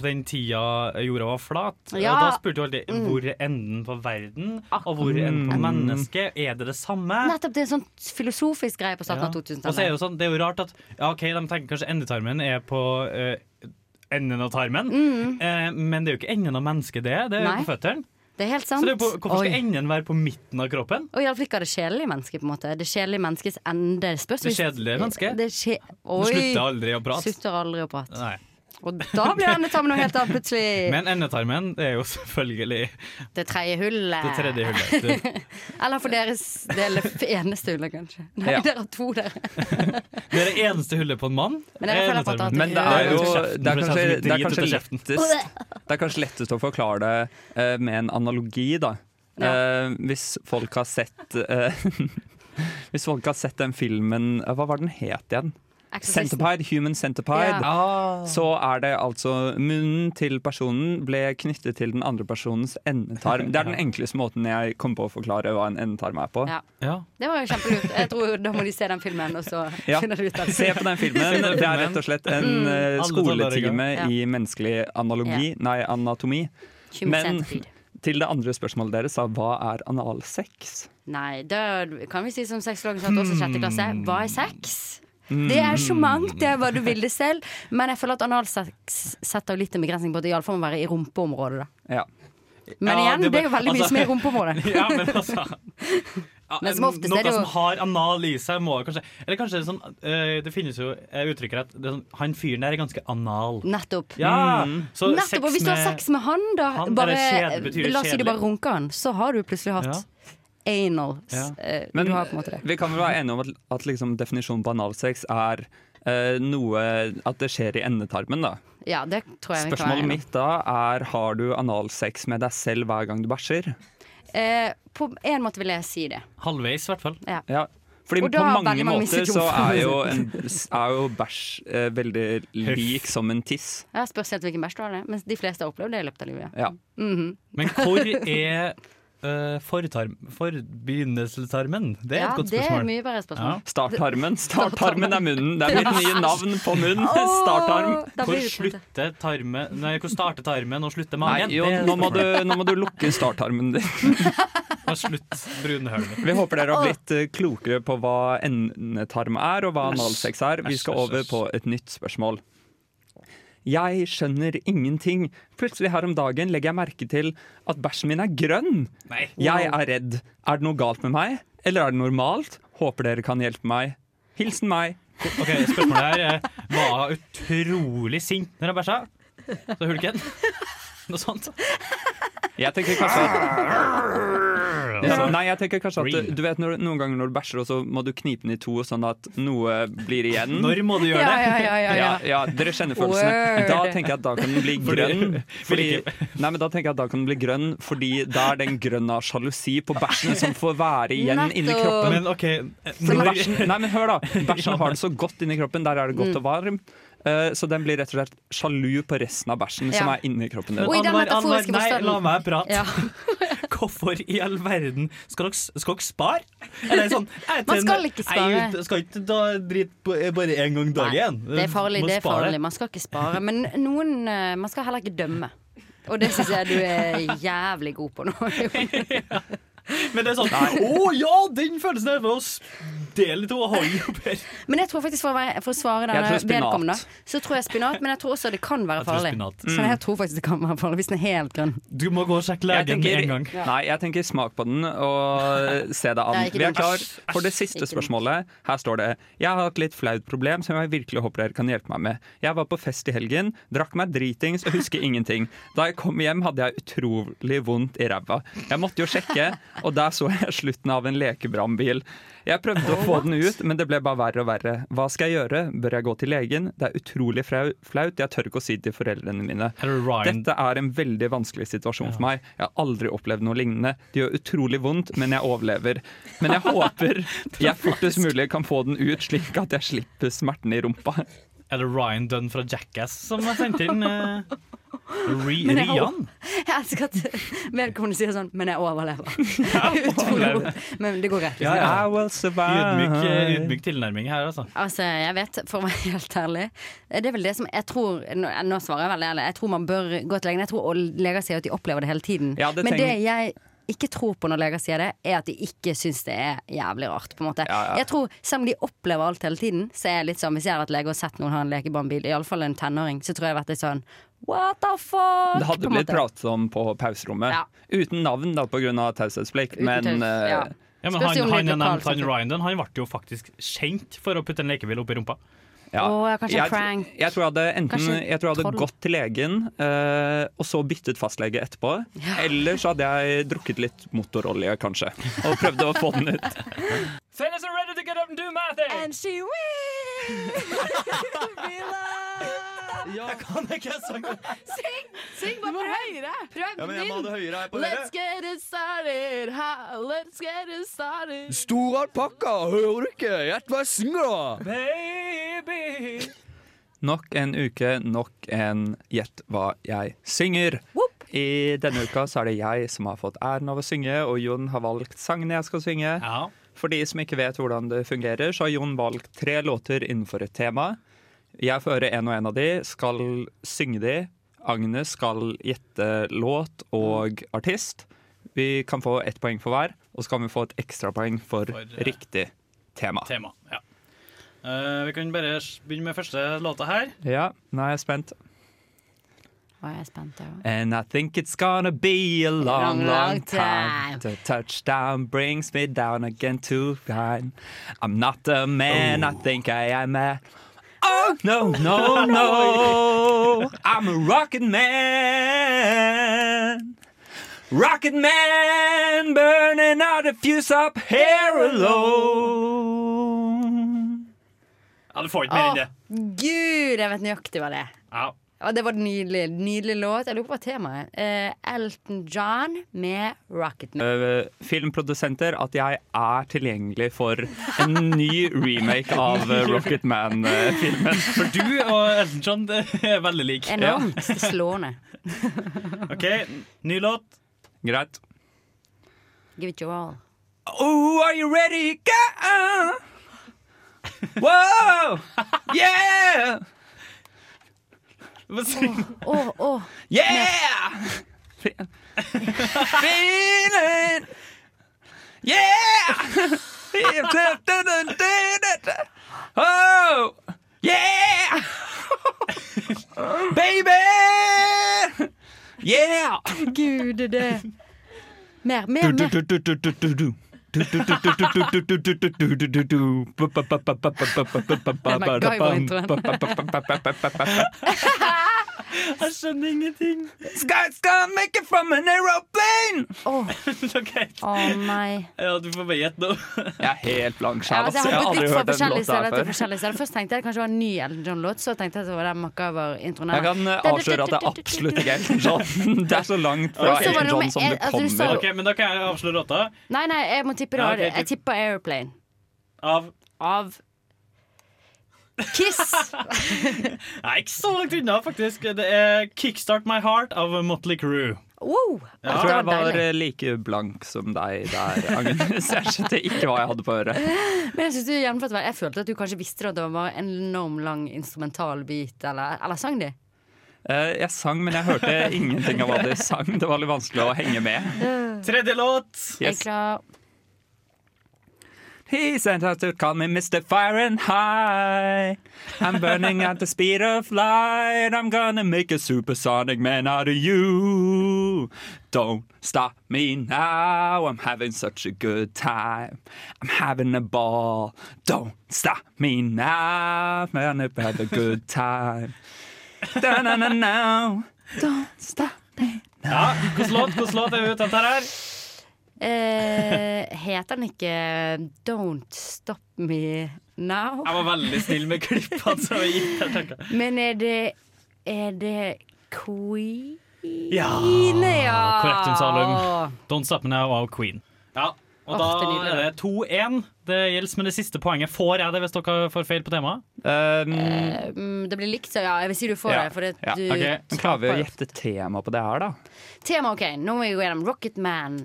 S5: på den tida jorda var flat.
S1: Ja.
S5: Og da spurte du alltid
S1: Mm.
S5: hvor er enden på verden, og hvor er enden på
S2: Mm.
S5: mennesket. Er det det samme?
S1: Nettopp det er en sånn filosofisk greie på starten av
S5: Og så er det
S1: 2000-tallet.
S5: jo sånn, det er jo rart at ja, ok, de tenker kanskje endetarmen er på uh, enden av tarmen, eh, men det er jo ikke enden av mennesket, det. Det er jo
S1: Mm. Nei.
S5: på føttene.
S1: Det er helt sant.
S5: Så det er på, hvorfor skal
S1: Oi.
S5: enden være på midten av kroppen?
S1: Og iallfall ikke av det kjedelige mennesket. på en måte Det kjedelige menneskets ende. Spørs
S5: Det kjedelige mennesket?
S1: Det skje...
S5: Du
S1: Oi.
S5: slutter aldri å prate.
S1: Slutter aldri å prate.
S5: Nei.
S1: Og da blir endetarmen noe helt annet plutselig.
S5: Men endetarmen det er jo selvfølgelig
S1: det tredje hullet.
S5: det tredje hullet. [LAUGHS]
S1: Eller for deres del det eneste hullet, kanskje. Nei,
S5: Ja.
S1: dere har to, der. [LAUGHS]
S5: det er det eneste hullet på en mann.
S1: Men at
S5: endetarmen.
S2: Men det er jo det er kanskje,
S5: det er
S2: det er kanskje,
S5: kjeften.
S2: lettest, det er kanskje lettest å forklare det eh, med en analogi, da. Eh, hvis folk har sett uh, [LAUGHS] Hvis folk har sett den filmen Hva var den het igjen? Centipede, Human Centipede.
S1: Ja.
S2: Så er det altså munnen til personen ble knyttet til den andre personens endetarm. Det er den [LAUGHS] enkleste måten jeg kom på å forklare hva en endetarm er på.
S1: Ja. Det var jo kjempelurt. Jeg tror Da må de se den filmen, og så
S2: Ja. [LAUGHS]
S1: finner de ut av det.
S2: Se på den filmen. Det er rett og slett en
S1: Mm.
S2: eh, skoletime i menneskelig analogi, nei, anatomi.
S1: Human
S2: Men
S1: centipede.
S2: til det andre spørsmålet deres, sa hva er analsex?
S1: Nei, det kan vi si som sexologen sa til oss i sjette klasse. Hva er sex?
S2: Mm.
S1: Det er så mangt, det er hva du vil det selv. Men jeg føler at analsex setter litt en begrensning på at det iallfall må være i rumpeområdet. Da.
S2: Ja.
S1: Men
S5: Ja,
S1: igjen, det, er jo
S5: veldig
S1: veldig mye
S5: altså-
S1: som er i rumpeområdet. [LAUGHS]
S5: Ja, men altså [LAUGHS] ja,
S1: Men som oftest
S5: Noe
S1: det jo-
S5: som har anal i seg, må kanskje Eller kanskje det sånn eh, Det finnes jo uttrykker at det sånn, han fyren der er ganske anal.
S1: Nettopp.
S5: Ja, så
S1: Nettopp, og Hvis du har sex med han, da
S5: Han,
S1: bare, La oss si du bare runker han, så har du plutselig hatt anal.
S2: Ja.
S1: Eh,
S2: Men vi kan vel være enige om at, at liksom definisjonen på analsex er uh, noe At det skjer i endetarmen, da.
S1: Ja, det tror jeg vi kan være
S2: Spørsmålet mitt da er har du analsex med deg selv hver gang du bæsjer.
S1: Eh, på en måte vil jeg si det.
S5: Halvveis, i hvert fall.
S1: Ja.
S2: Ja. Fordi på mange måter så er jo, en, er jo bæsj eh, veldig lik som en tiss.
S1: Jeg spørs helt hvilken bæsj du har, det. men de fleste har opplevd det i løpet av livet.
S2: Ja.
S1: Mhm.
S5: Men hvor er uh, fortarm, forbegynnelsestarmen? Det er
S1: Ja,
S5: et godt
S1: det er
S5: spørsmål.
S1: mye bedre spørsmål.
S2: Starttarmen. [LAUGHS] Starttarmen er munnen. Det er mitt nye navn på munn. [LAUGHS] Starttarm.
S1: da
S5: Hvor slutter tarmen Nei, hvor starter tarmen og slutter
S2: Nei,
S5: magen?
S2: jo,
S5: er
S2: nå må, du, nå må du lukke starttarmen din. [LAUGHS]
S5: Og slutt brunhølet.
S2: Vi håper dere har blitt eh, klokere på hva endetarm er, og hva analsex er. Vi skal over på et nytt spørsmål. Jeg skjønner ingenting. Plutselig her om dagen legger jeg merke til at bæsjen min er grønn.
S5: Nei.
S2: Jeg er redd. Er det noe galt med meg, eller er det normalt? Håper dere kan hjelpe meg. Hilsen meg.
S5: Ok, Spørsmålet her er Var utrolig sint når jeg bæsja? Så hulken? Noe sånt?
S2: Jeg tenker kanskje at ja, Nei, jeg tenker kanskje at du vet når, noen ganger når du bæsjer, så må du knipe den i to sånn at noe blir igjen.
S5: Når må du gjøre
S1: Ja,
S5: det?
S1: ja, ja, ja, ja.
S2: Ja, dere kjenner følelsene. Da tenker jeg at da kan den bli grønn. Fordi, nei, men da tenker jeg at da kan den bli grønn Fordi da er den grønn av sjalusi på bæsjen som får være igjen inni kroppen.
S5: Men OK når,
S2: bæsjen, nei, men hør da Bæsjen [LAUGHS] har det så godt inni kroppen Der er det godt og varmt Eh, Så den blir rett og slett sjalu på resten av bæsjen Som er inni kroppen din
S1: den
S5: Anvar, Anwar, Nei, la meg prate.
S1: Ja. [LAUGHS]
S5: Hvorfor i all verden skal dere, skal dere spare? Eller sånn, jeg
S1: Man skal ikke spare.
S5: Jeg skal ikke ta drite på, bare én gang dagen.
S1: Det er farlig, det er farlig. Man skal ikke spare. Men noen eh, Man skal heller ikke dømme. Og det syns jeg du er jævlig god på nå. [LAUGHS]
S5: Men det er sånn Å ja, den følelsen der! med oss Dele to og holde opp her.
S1: Men jeg tror faktisk for å, være, for å svare
S2: den
S1: denne vedkommende, så tror jeg spinat. Men jeg tror også det kan være
S5: Jeg
S1: farlig.
S5: spinat.
S1: Så jeg tror faktisk det kan være farlig hvis den er helt grønn.
S5: Du må gå og sjekke legen med en gang.
S2: Nei, jeg tenker smak på den og se deg an. [LAUGHS] Vi er klar for det siste spørsmålet. Her står det Jeg har hatt litt flaut problem som jeg virkelig håper dere kan hjelpe meg med. Jeg var på fest i helgen, drakk meg dritings og husker ingenting. Da jeg kom hjem, hadde jeg utrolig vondt i ræva. Jeg måtte jo sjekke, og der så jeg slutten av en lekebrannbil. Jeg prøvde å få den ut, men det ble bare verre og verre. Hva skal jeg gjøre? Bør jeg gå til legen? Det er utrolig flaut. Jeg tør ikke å si det til foreldrene mine. Dette er en veldig vanskelig situasjon for meg. Jeg har aldri opplevd noe lignende. Det gjør utrolig vondt, men jeg overlever. Men jeg [LAUGHS] håper jeg fortest mulig kan få den ut, slik at jeg slipper smerten i rumpa.
S5: Er det Ryan Dunn fra Jackass som har sendt inn uh, Ri
S1: jeg
S5: Rian?
S1: Jeg elsker at vedkommende sier sånn 'men jeg overlever'. [LAUGHS] [LAUGHS] Utrolig godt. Men det går greit.
S5: Ja, ja.
S2: I will survive.
S5: Ydmyk, eh, tilnærming her, altså.
S1: Altså, jeg vet, for å være helt ærlig Det er vel det som jeg tror Nå, nå svarer jeg veldig ærlig. Jeg tror man bør gå til legen. Jeg tror leger sier at de opplever det hele tiden.
S2: Ja, det
S1: Men det jeg ikke tror på når leger sier det, er at de ikke syns det er jævlig rart. på en måte
S2: Ja, ja.
S1: Jeg tror, Selv om de opplever alt hele tiden, så er jeg litt sånn hvis jeg hadde vært lege og sett noen ha en lekebarnbil, iallfall en tenåring, så tror jeg jeg hadde vært litt sånn What the fuck?
S2: Det hadde
S1: på
S2: blitt pratet om på pauserommet.
S1: Ja.
S2: Uten navn, da, pga. taushetsplikt. Men eh,
S1: ja.
S5: Ja, men han,
S1: han,
S5: han,
S1: det
S5: han? Ryan han ble jo faktisk kjent for å putte en lekebil opp i rumpa.
S2: Ja.
S1: Å, kanskje en
S2: jeg,
S1: prank.
S2: jeg tror jeg hadde enten jeg tror jeg hadde gått til legen eh, og så byttet fastlege etterpå. Eller så hadde jeg drukket litt motorolje, kanskje. Og prøvd å få den ut.
S5: Fellas are ready to get up and do math!
S1: And she [LAUGHS] [LAUGHS]
S5: Jeg kan ikke sangen.
S4: Syng! Syng bare høyere! Prøv
S2: Ja, men jeg må ha det høyere her på
S4: Let's get it started, ha, let's get it started.
S3: Stor alpakka, hører du ikke? Gjett hva jeg synger, da!
S5: Baby.
S2: Nok en uke, nok en Gjett hva jeg synger. I denne uka så er det jeg som har fått æren av å synge, og Jon har valgt sangene jeg skal synge.
S5: Ja.
S2: For de som ikke vet hvordan det fungerer, så har Jon valgt tre låter innenfor et tema. Jeg får høre en og en av de, skal synge de. Agnes skal gjette låt og artist. Vi kan få ett poeng for hver, og så kan vi få et ekstrapoeng for,
S5: For, uh,
S2: riktig tema.
S5: Tema. Ja. uh, vi kan bare begynne med første låta her.
S2: Ja, nå er jeg spent.
S1: Å, jeg er spent, jeg.
S2: And I think it's gonna be a long,
S1: Long,
S2: long time.
S1: time.
S2: The touchdown brings me down again to fine. I'm not the man I think I am. A oh no no no! I'm a rocket man. Rocket man burning out a fuse up here alone.
S5: Ja, Du får ikke mer enn det.
S1: Gud, jeg vet nøyaktig hva det er.
S5: Ja.
S1: Ja, det var nydelig. Nydelig låt. Jeg lurer på hva temaet er. Uh, Elton John med Rocketman.
S2: Uh, filmprodusenter at jeg er tilgjengelig for en ny remake av øh, Rocketman-filmen. [LAUGHS]
S5: For du og Elton John det er veldig like.
S1: Enormt slående. [LAUGHS]
S5: OK, ny låt.
S2: Greit.
S1: Give it your all.
S2: Oh, are you ready? Go! Whoa! Yeah!
S5: Hva synger
S1: Å, å.
S2: Yeah! Feeling! Yeah! Oh! Yeah! Baby! Yeah!
S1: Gud, det Mer, mer, mer. MacGyver-introen. [LAUGHS] [LAUGHS]
S5: Jeg skjønner ingenting.
S2: Sky's gonna make it from an aeroplane!
S5: OK. [LAUGHS]
S1: Å nei.
S5: Ja, du får bare gjette nå.
S2: Jeg er helt blank
S1: Ja, altså,
S2: jeg har aldri hørt den låta her før.
S1: Først tenkte jeg det kanskje var en ny Elton John-låt, så tenkte jeg at det var den MacGyver-introen.
S2: Jeg kan eh, avsløre at det er absolutt ikke Elton John. [LAUGHS] Det er så langt fra Elton John som
S1: el-
S2: det
S1: altså, sa
S2: kommer.
S5: Ok, Men da kan jeg avsløre låta.
S1: Nei, nei, jeg må tippe det. Jeg tipper Airplane.
S5: Av
S1: Av Kiss! [LAUGHS]
S5: Nei, ikke så langt unna, faktisk. Det er 'Kickstart My Heart' av Motley Crue.
S1: Wow!
S2: Jeg tror jeg
S1: var deilig.
S2: like blank som deg der, Agnes. Jeg skjønte ikke hva jeg hadde på øret.
S1: Men jeg, synes du jeg følte at du kanskje visste det, at det var en enorm lang instrumental bit, eller, eller sang de?
S2: Eh, Jeg sang, men jeg hørte ingenting av hva de sang. Det var litt vanskelig å henge med.
S5: Tredje låt.
S1: Jeg er klar.
S2: He sent out to call me Mr. Fire and High. I'm burning at the speed of light. I'm gonna make a supersonic man out of you. Don't stop me now. I'm having such a good time. I'm having a ball. Don't stop me now. I'm gonna have a good time. Da-na-na-na. Don't stop me. now.
S5: Ja, hvordan låt, hvordan låt er etter her?
S1: Eh, heter den ikke Don't Stop Me Now?
S5: Jeg var veldig snill med klippene. Jeg.
S1: Men er det Er det Queen?
S5: Ja!
S1: ja.
S5: Korrektum salum. Don't Stop Me Now av Queen. Ja, Og da
S1: nydelig.
S5: er det 2-1. Det gjelder med det siste poenget. Får jeg det hvis dere får feil på temaet?
S1: Um, det blir likt, så ja, jeg vil si du får
S2: ja.
S1: det. For det,
S2: ja.
S1: du
S2: ok. Klarer vi å gjette tema på det her, da?
S1: Tema, OK. Nå må vi gå gjennom Rocket Man.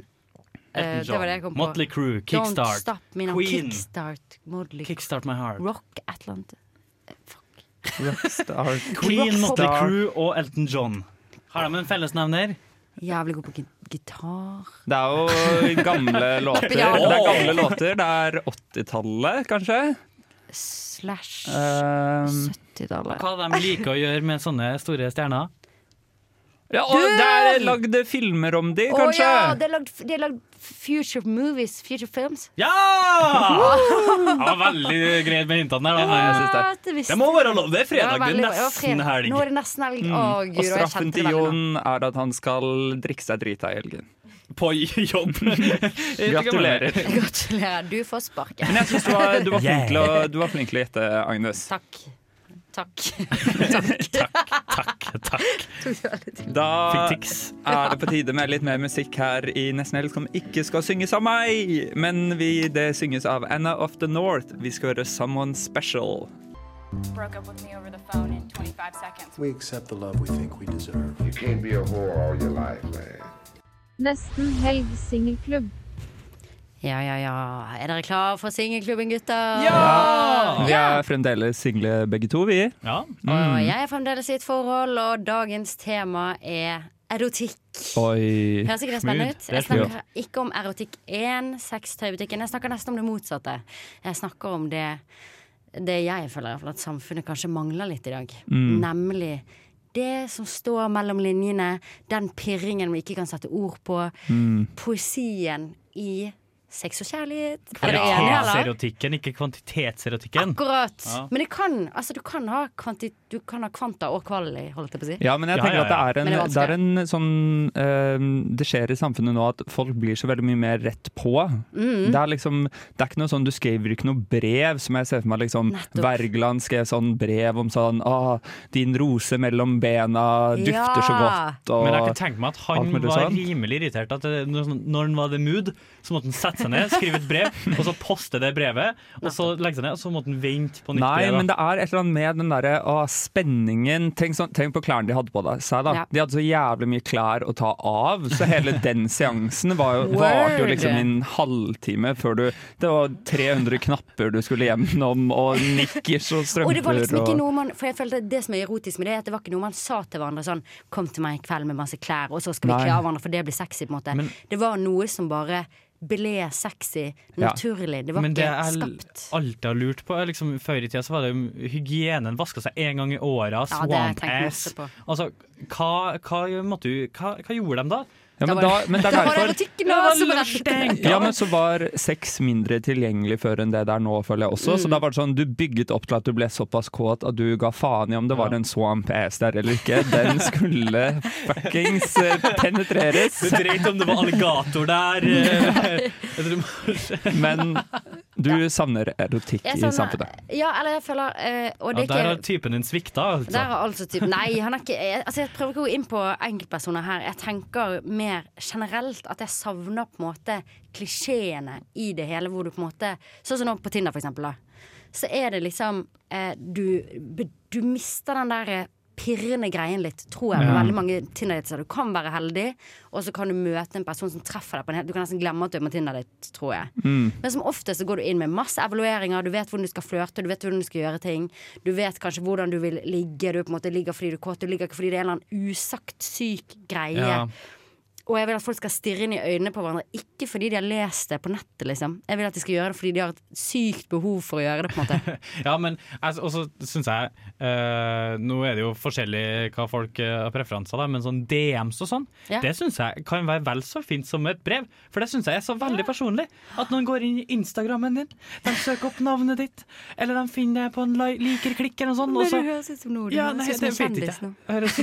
S1: Eh,
S5: Elton
S1: det var det jeg kom på.
S5: Motley Crue,
S1: Don't
S5: Kickstart,
S1: stop me now.
S5: Queen.
S1: Kickstart, Motley
S5: Kickstart My Heart.
S1: Rock Atlanta.
S2: Rockstar. [LAUGHS]
S5: Queen, Motley
S2: Crew
S5: Crue og Elton John. Har de en fellesnevner?
S1: Jævlig god på gitar.
S2: Det er jo gamle [LAUGHS] låter. Det er gamle låter. Det er 80-tallet, kanskje?
S1: Slash
S2: Um,
S1: 70-tallet.
S5: Hva de liker å gjøre med sånne store stjerner?
S2: Ja, og det er lagd filmer om de, kanskje?
S1: Å ja! Det er lagd, det er lagd future movies, future films.
S5: Ja! Det var veldig greit med hintene der. Da.
S2: jeg det.
S1: Ja, det
S5: Det må være lov. Det er fredag. Det er nesten helg.
S1: Nå er det nesten helg.
S2: Mm.
S1: Å, gud,
S2: og straffen til. Jon er at han skal drikke seg drita i helgen.
S5: På jobb. [LAUGHS]
S2: Gratulerer.
S1: Gratulerer, du får sparket.
S2: Men jeg syns du, du var flink til å gjette, Agnes.
S1: Takk. [LAUGHS] Takk.
S5: Takk, takk.
S2: Da
S5: Fikk tics.
S2: er det på tide med litt mer musikk her i Nesten Helg som ikke skal synges av meg, men vi, det synges av Anna of the North. Vi skal høre Someone Special.
S11: Broke up with me over the phone in 25 seconds.
S13: We accept the love we think we deserve.
S14: You can't be a whore all your life, man.
S15: Nesten helg singelklubb.
S1: Ja, ja, ja. Er dere klare for singelklubben, gutter?
S2: Vi er fremdeles single begge to, vi.
S5: Ja.
S1: Og
S2: Mm.
S1: jeg er fremdeles i et forhold, og dagens tema er erotikk.
S2: Oi.
S1: Høres ikke det spennende ut?
S2: Det
S1: Jeg snakker ikke om erotikk 1, sextøybutikken. Jeg snakker nesten om det motsatte. Jeg snakker om det, det jeg føler i at samfunnet kanskje mangler litt i dag.
S2: Mm.
S1: Nemlig det som står mellom linjene, den pirringen vi ikke kan sette ord på,
S2: Mm.
S1: poesien i sex og kjærlighet. Er?
S5: Kvalitetserotikken, ikke kvantitetserotikken.
S1: Akkurat.
S5: Ja.
S1: Men det kan, altså, du, kan ha kvanti, du kan ha kvanta og kvali, holdt jeg på å si.
S2: Ja, men jeg
S5: Ja,
S2: tenker
S5: ja,
S2: at det er en,
S1: det er
S2: det er en sånn eh, Det skjer i samfunnet nå at folk blir så veldig mye mer rett på.
S1: Mm.
S2: Det er liksom Det er ikke noe sånn Du skriver ikke noe brev, som jeg ser for meg liksom
S1: Nettopp.
S2: Wergeland skrev sånn brev om sånn Å, din rose mellom bena dufter så godt, og
S5: Men jeg kan tenke meg at han var
S2: sånn.
S5: rimelig irritert. At det, når når han var the mood, så måtte han sette seg ned, skrive et brev, [LAUGHS] og så poste det brevet. Og så legge seg ned, og så måtte han vente på nytt
S2: Nei,
S5: brev. Nei,
S2: men det er et eller annet med den derre å, spenningen tenk, sånn, tenk på klærne de hadde på seg, da.
S1: Ja.
S2: De hadde så jævlig mye klær å ta av, så hele [LAUGHS] den seansen var jo, varte jo liksom en halvtime før du Det var 300 knapper du skulle gjennom, og nikkers og strømper
S1: Og det var liksom ikke noe man For jeg følte det som er erotisk med det, er at det var ikke noe man sa til hverandre sånn Kom til meg i kveld med masse klær, og så skal vi kle av hverandre, for det blir sexy, på en måte. det var noe som bare ble sexy naturlig. Det var
S5: Men det
S1: ikke
S5: jeg
S1: skapt.
S5: alltid har lurt på liksom, Før i tida så var det jo hygienen. Vaska seg én gang i året.
S1: Det jeg
S5: Swamp ass. Altså, hva, hva, måtte hva, hva gjorde de da?
S2: Ja, men da, men det er [LAUGHS] derfor ja, men så var sex mindre tilgjengelig før enn det det er nå, føler jeg også. Så
S1: Mm.
S2: da var det sånn, du bygget opp til at du ble såpass kåt at du ga faen i om det var en swamp ass der eller ikke. Den [LAUGHS] skulle fuckings eh, penetreres.
S5: Du dreit om det var alligator der. eh, [LAUGHS]
S2: Men du savner erotikk
S1: savner,
S2: i samfunnet.
S1: Ja, eller jeg føler eh, Og
S5: Ja, der
S1: er
S5: har typen din svikta, altså.
S1: Der har altså typen, Nei, han er ikke jeg, altså jeg prøver ikke å gå inn på enkeltpersoner her. Jeg tenker mer generelt at jeg savner på en måte klisjeene i det hele. Hvor du på en måte Sånn som nå på Tinder, for eksempel. Da. Så er det liksom eh, du, du mister den der eh, pirrende greien litt, tror jeg. Med veldig mange Tinder-dater. Du kan være heldig, og så kan du møte en person som treffer deg på en helt Du kan nesten glemme at du er på Tinder-date, tror jeg.
S2: Mm.
S1: Men som oftest så går du inn med masse evalueringer. Du vet hvordan du skal flørte, du vet hvordan du skal gjøre ting. Du vet kanskje hvordan du vil ligge. Du på en måte ligger fordi du er kåt, du ligger ikke fordi det er en eller annen usagt syk greie.
S5: Ja.
S1: Og jeg vil at folk skal stirre inn i øynene på hverandre, ikke fordi de har lest det på nettet, liksom. Jeg vil at de skal gjøre det fordi de har et sykt behov for å gjøre det, på en måte. [LAUGHS]
S5: Ja, men altså, også syns jeg øh, Nå er det jo forskjellig hva folk eh, har preferanser, da, men sånn DMs og sånn,
S1: Ja.
S5: det syns jeg kan være vel så fint som et brev. For det syns jeg er så veldig personlig. At noen går inn i Instagrammen din, de søker opp navnet ditt, eller de finner deg på en li- liker-klikk eller noe sånt.
S1: Men det høres ut som noe du
S5: ja, nei, det vet jeg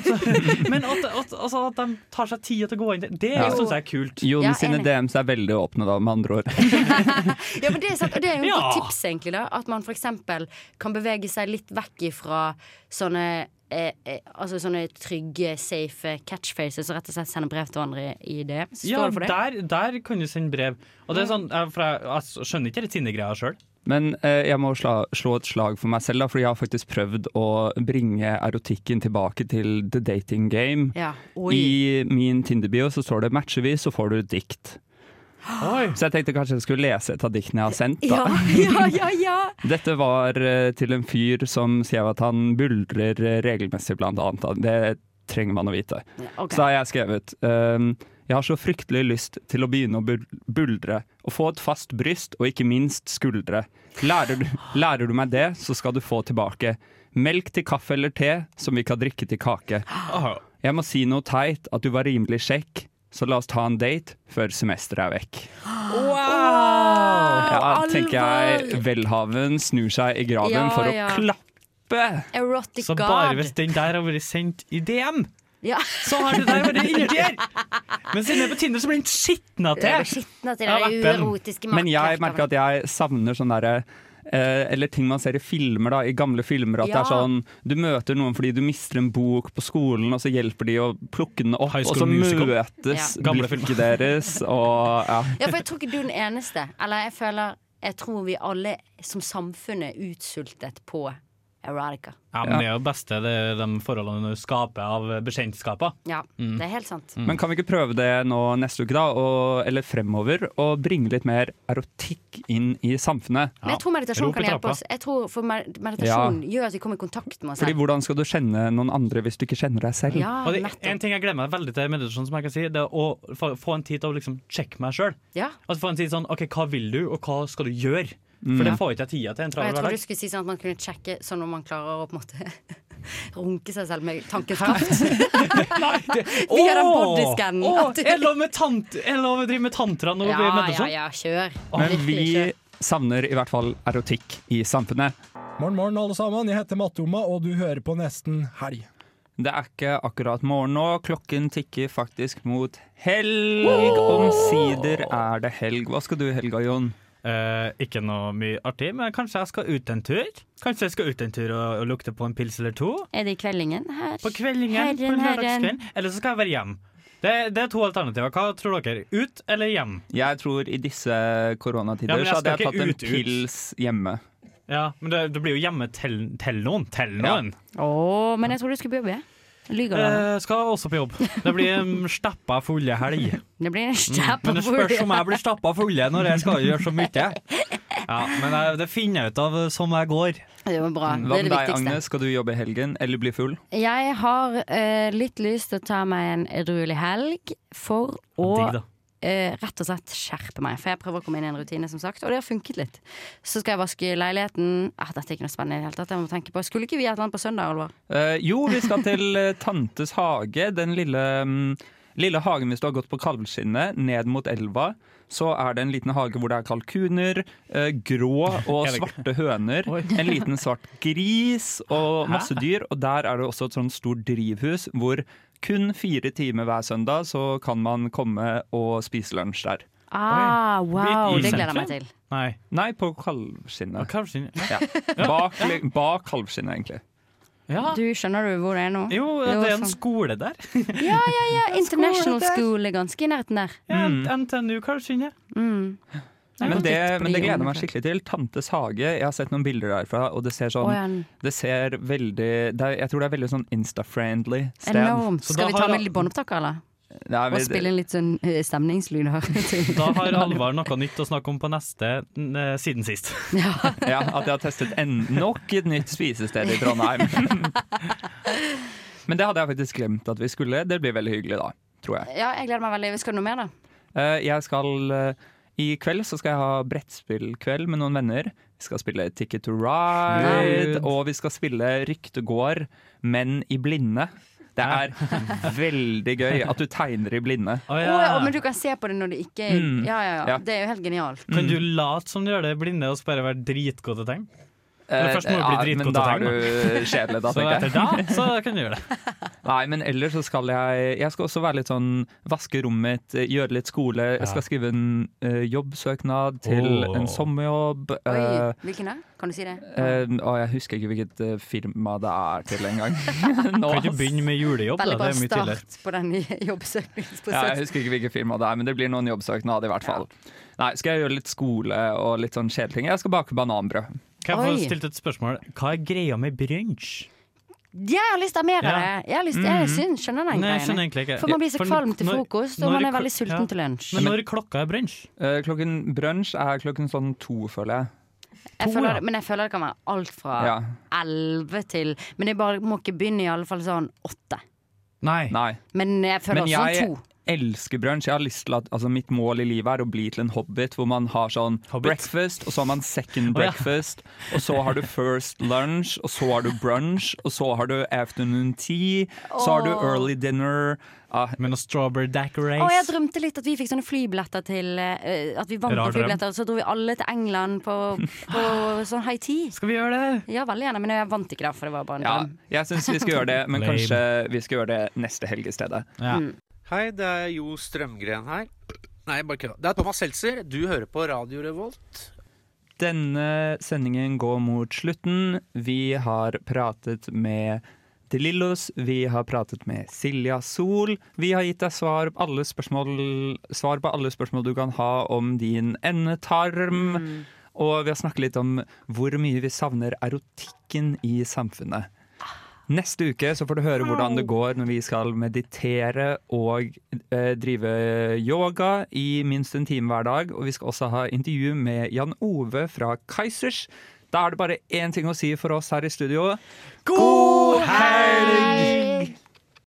S5: ikke [LAUGHS] Men at, at, altså, at de tar seg tid til å gå inn der, det
S2: Ja.
S5: syns jeg er kult.
S2: Jon
S1: Ja,
S2: sine. DMs er veldig åpne, da, med andre ord. [LAUGHS]
S1: Ja, men det er sant, og det er jo et
S5: Ja.
S1: godt tips, egentlig. da At man f.eks. kan bevege seg litt vekk ifra sånne eh, eh, altså sånne trygge, safe catchfaces og rett og slett sende brev til hverandre i det. Står
S5: Ja,
S1: det for det?
S5: der, der kan du sende brev. Og det er sånn, jeg, for jeg, jeg skjønner ikke den Tinder-greia sjøl.
S2: Men eh, jeg må sla, slå et slag for meg selv, da, fordi jeg har faktisk prøvd å bringe erotikken tilbake til the dating game.
S1: Ja.
S2: I min Tinder-bio så står det 'matcher vi, så får du et dikt'. Så jeg tenkte kanskje jeg skulle lese et av diktene jeg har sendt. Da.
S1: Ja, ja, ja, ja. [LAUGHS]
S2: Dette var eh, til en fyr som skrev at han buldrer eh, regelmessig, blant annet. da. Det trenger man å vite.
S1: Okay.
S2: Så da har jeg skrevet ehm, Jeg har så fryktelig lyst til å begynne å buldre og få et fast bryst, og ikke minst skuldre. Lærer du, lærer du meg det, så skal du få tilbake. Melk til kaffe eller te, som vi kan drikke til kake. Jeg må si noe teit, at du var rimelig kjekk, så la oss ta en date før semesteret er vekk. Wow! Ja, tenker jeg Welhaven snur seg i graven
S1: Ja,
S2: for å
S1: ja.
S2: klappe.
S1: Erotic
S5: Så
S1: God.
S5: bare hvis den der har vært sendt i DM,
S1: Ja.
S5: så har det der vært inni der! Men siden det er på Tinder, så blir den skitna
S1: Det
S5: til.
S1: skitna til
S5: Av appen.
S2: Men jeg merker at jeg savner sånn derre eh, eller ting man ser i filmer, da, i gamle filmer. At det er sånn Du møter noen fordi du mister en bok på skolen, og så hjelper de å plukke den opp, og så
S5: Musical.
S2: møtes
S5: Ja.
S2: Blikket deres, og ja.
S1: Ja, for jeg tror ikke du er den eneste. Eller jeg føler Jeg tror vi alle som samfunn er utsultet på erotica.
S5: Ja, men det er jo beste det er de forholdene du skaper av bekjentskaper.
S1: Ja,
S5: Mm.
S1: det er helt sant.
S2: Men kan vi ikke prøve det nå neste uke, da, og, eller fremover, og bringe litt mer erotikk inn i samfunnet?
S1: Men jeg tror meditasjon kan hjelpe oss. Jeg tror for Meditasjon Meditasjon gjør at vi kommer i kontakt med oss
S2: Fordi hvordan skal du kjenne noen andre hvis du ikke kjenner deg selv?
S1: Ja,
S5: og det, en ting jeg gleder meg veldig til i meditasjon, som jeg kan si, det er å få, få en tid til å liksom sjekke meg sjøl.
S1: Ja.
S5: Altså få en tid sånn OK, hva vil du, og hva skal du gjøre?
S2: Mm.
S5: For det får ikke jeg tida til en
S1: Og jeg
S5: travel
S1: tror du skulle si sånn at man kunne sjekke sånn om man klarer å på en måte [LAUGHS] runke seg selv med tankens kraft. [LAUGHS] [LAUGHS] Via den bodyscannen. Du-
S5: Jeg lov med tant- eller å drive med tantra nå i
S1: Ja, ja,
S5: meditasjon.
S1: ja, kjør.
S2: Men vi
S1: kjør.
S2: savner i hvert fall erotikk i samfunnet.
S16: Morgen, morgen, alle sammen. Jeg heter Mattoma, og du hører på Nesten Helg.
S2: Det er ikke akkurat morgen nå. Klokken tikker faktisk mot helg. Omsider er det helg. Hva skal du i helga, Jon?
S5: Eh, ikke noe mye artig, men kanskje jeg skal ut en tur? Kanskje jeg skal ut en tur og, og lukte på en pils eller to?
S1: Er det i kveldingen her?
S5: På kveldingen,
S1: Herren,
S5: på en
S1: herren.
S5: Eller så skal jeg være hjem. Det, det er to alternativer. Hva tror dere? Ut eller hjem?
S2: Jeg tror i disse koronatider
S5: Ja,
S2: så hadde jeg tatt en
S5: ut, ut.
S2: pils hjemme.
S5: Ja, Men det, det blir jo hjemme til, til noen. Til noen.
S1: Å, men jeg tror du skulle på jobb. jeg.
S5: Eh, skal også på jobb. Det blir en stappa fulle helg.
S1: Det blir en
S5: Mm.
S1: stappa
S5: Men det spørs om jeg blir stappa fulle når jeg skal gjøre så mye. Ja, Men jeg, det finner jeg ut av som jeg går.
S1: Det var bra.
S2: Hva
S1: Det er
S2: med deg. Agnes? Skal du jobbe i helgen eller bli full?
S1: Jeg har eh, litt lyst til å ta meg en edruelig helg for å
S5: Digg, da.
S1: Eh, rett og slett skjerpe meg. For jeg prøver å komme inn i en rutine, som sagt, og det har funket litt. Så skal jeg vaske leiligheten. Ah, dette er ikke noe spennende i det hele tatt. Jeg må tenke på. Skulle ikke vi et eller annet på søndag, Olvar?
S2: Eh, jo, vi skal til eh, Tantes hage. Den lille, mm, lille hagen hvis du har gått på Kalvskinnet, ned mot elva. Så er det en liten hage hvor det er kalkuner, eh, grå og svarte høner. En liten svart gris og masse dyr. Og der er det også et sånt stort drivhus hvor kun fire timer hver søndag så kan man komme og spise lunsj der.
S1: Ah, wow, det gleder jeg meg til.
S5: Nei.
S2: Nei, på Kalvskinnet.
S5: Kalvskinnet,
S2: ja. Bak, bak Kalvskinnet, egentlig.
S5: Ja.
S1: Du, skjønner du hvor det er nå?
S5: Jo, det er en
S1: sånn-
S5: skole der. [LAUGHS]
S1: Ja, ja, ja. [LAUGHS] International
S5: skole.
S1: School er ganske i nærheten der.
S5: Ja, NTNU Kalvskinnet.
S1: Mm.
S2: Men det, men det gleder jeg meg
S1: skikkelig
S2: til. Tantes hage. Jeg har sett noen bilder derfra, og det ser sånn
S1: ja.
S2: Det ser veldig det er, Jeg tror det er veldig sånn insta-friendly sted.
S1: Enormt. Skal vi ta med litt båndopptak, eller?
S2: Nei,
S1: Og spille inn litt sånn eh, stemningslyd her. [LAUGHS]
S5: Da har Alvar noe nytt å snakke om på neste eh, siden sist. [LAUGHS]
S2: ja, At jeg har testet en, nok et nytt spisested i Trondheim. [LAUGHS] men det hadde jeg faktisk glemt at vi skulle. Det blir veldig hyggelig da, tror jeg.
S1: Ja, jeg gleder meg veldig. Skal du noe mer, da?
S2: Eh, Jeg skal I kveld så skal jeg ha brettspillkveld med noen venner. Vi skal spille Ticket to Ride,
S5: Nei.
S2: og vi skal spille Ryktegård, men i blinde. Det er [LAUGHS] veldig gøy at du tegner i blinde.
S5: Å,
S1: Å, ja, men du kan se på det når det ikke er
S2: Mm.
S1: ja, ja, ja.
S2: Ja.
S1: Det er jo helt genialt.
S5: Kan du late som du gjør det i blinde og så bare være dritgod til tegn? tegne?
S2: Eh,
S5: først må du bli
S2: men
S5: dritgod
S2: da er du kjedelig, da, [LAUGHS]
S5: så
S2: tenker jeg.
S5: da så kan du gjøre det. [LAUGHS]
S2: Nei, men ellers så skal jeg Jeg skal også være litt sånn vaske rommet mitt, eh, gjøre litt skole. Jeg skal skrive en uh, jobbsøknad til
S5: oh.
S2: en sommerjobb.
S1: Oi,
S2: eh,
S1: hvilken da? Kan du si det?
S2: Uh, og jeg husker ikke hvilket uh, firma det er til engang. [LAUGHS]
S5: Kan ikke begynne med julejobb, da. Det er mye tidligere.
S1: start på den [LAUGHS]
S2: Ja, jeg husker ikke hvilket firma det er, men det blir noen jobbsøknad i hvert fall. Nei, skal jeg gjøre litt skole og litt sånn kjedelige ting? Jeg skal bake bananbrød.
S5: Kan jeg få stilt et spørsmål? Hva er greia med brunsj?
S1: Jeg har lyst til å ha mer av det. Jeg, har lyst, jeg
S5: Mhm.
S1: syns, skjønner den
S5: Nei, jeg
S1: greien.
S5: skjønner egentlig ikke.
S1: For man blir så
S5: For
S1: kvalm til
S5: når-
S1: frokost, og
S5: når
S1: man er veldig sulten
S5: ja.
S1: til lunsj.
S5: Men når klokka er brunsj?
S2: Eh, klokken brunsj er klokken sånn to, føler jeg.
S1: Jeg
S5: To,
S1: føler,
S5: ja.
S1: det- men jeg føler det kan være alt fra
S2: Ja.
S1: elleve til Men jeg bare må ikke begynne i alle fall sånn åtte.
S5: Nei.
S2: Nei.
S1: Men jeg føler
S2: Men
S1: også
S2: jeg
S1: sånn to.
S2: Elsker brunsj. Jeg har lyst til at altså, Mitt mål i livet er å bli til en hobbit hvor man har sånn breakfast, og så har man second
S5: Å, ja.
S2: breakfast, og så har du first lunch, og så har du brunch, og så har du afternoon tea, så har du early dinner. Ah,
S5: Med noe strawberry daiquiris.
S1: Å, jeg drømte litt at vi fikk sånne flybilletter til uh, At vi vant
S5: Rar
S1: på flybilletter, og så dro vi alle til England på, på [LAUGHS] sånn high tea.
S5: Skal vi gjøre det?
S1: Ja, veldig gjerne, men jeg vant ikke da, for det var bare en
S2: ja,
S1: drøm.
S2: jeg syns vi skal gjøre det, men [LAUGHS] kanskje vi skal gjøre det neste helg i stedet.
S5: Ja.
S1: Mm.
S6: Hei, det er Jo Strømgren her. Nei, bare kødda. Det er Thomas Seltzer. Du hører på Radio Revolt.
S2: Denne sendingen går mot slutten. Vi har pratet med De Lillos, vi har pratet med Silja Sol. Vi har gitt deg svar på alle spørsmål, svar på alle spørsmål du kan ha om din endetarm. Og vi har snakket litt om hvor mye vi savner erotikken i samfunnet. Neste uke så får du høre hvordan det går når vi skal meditere og eh, drive yoga i minst en time hver dag. Og vi skal også ha intervju med Jan Ove fra Kaizers. Da er det bare én ting å si for oss her i studio. God helg!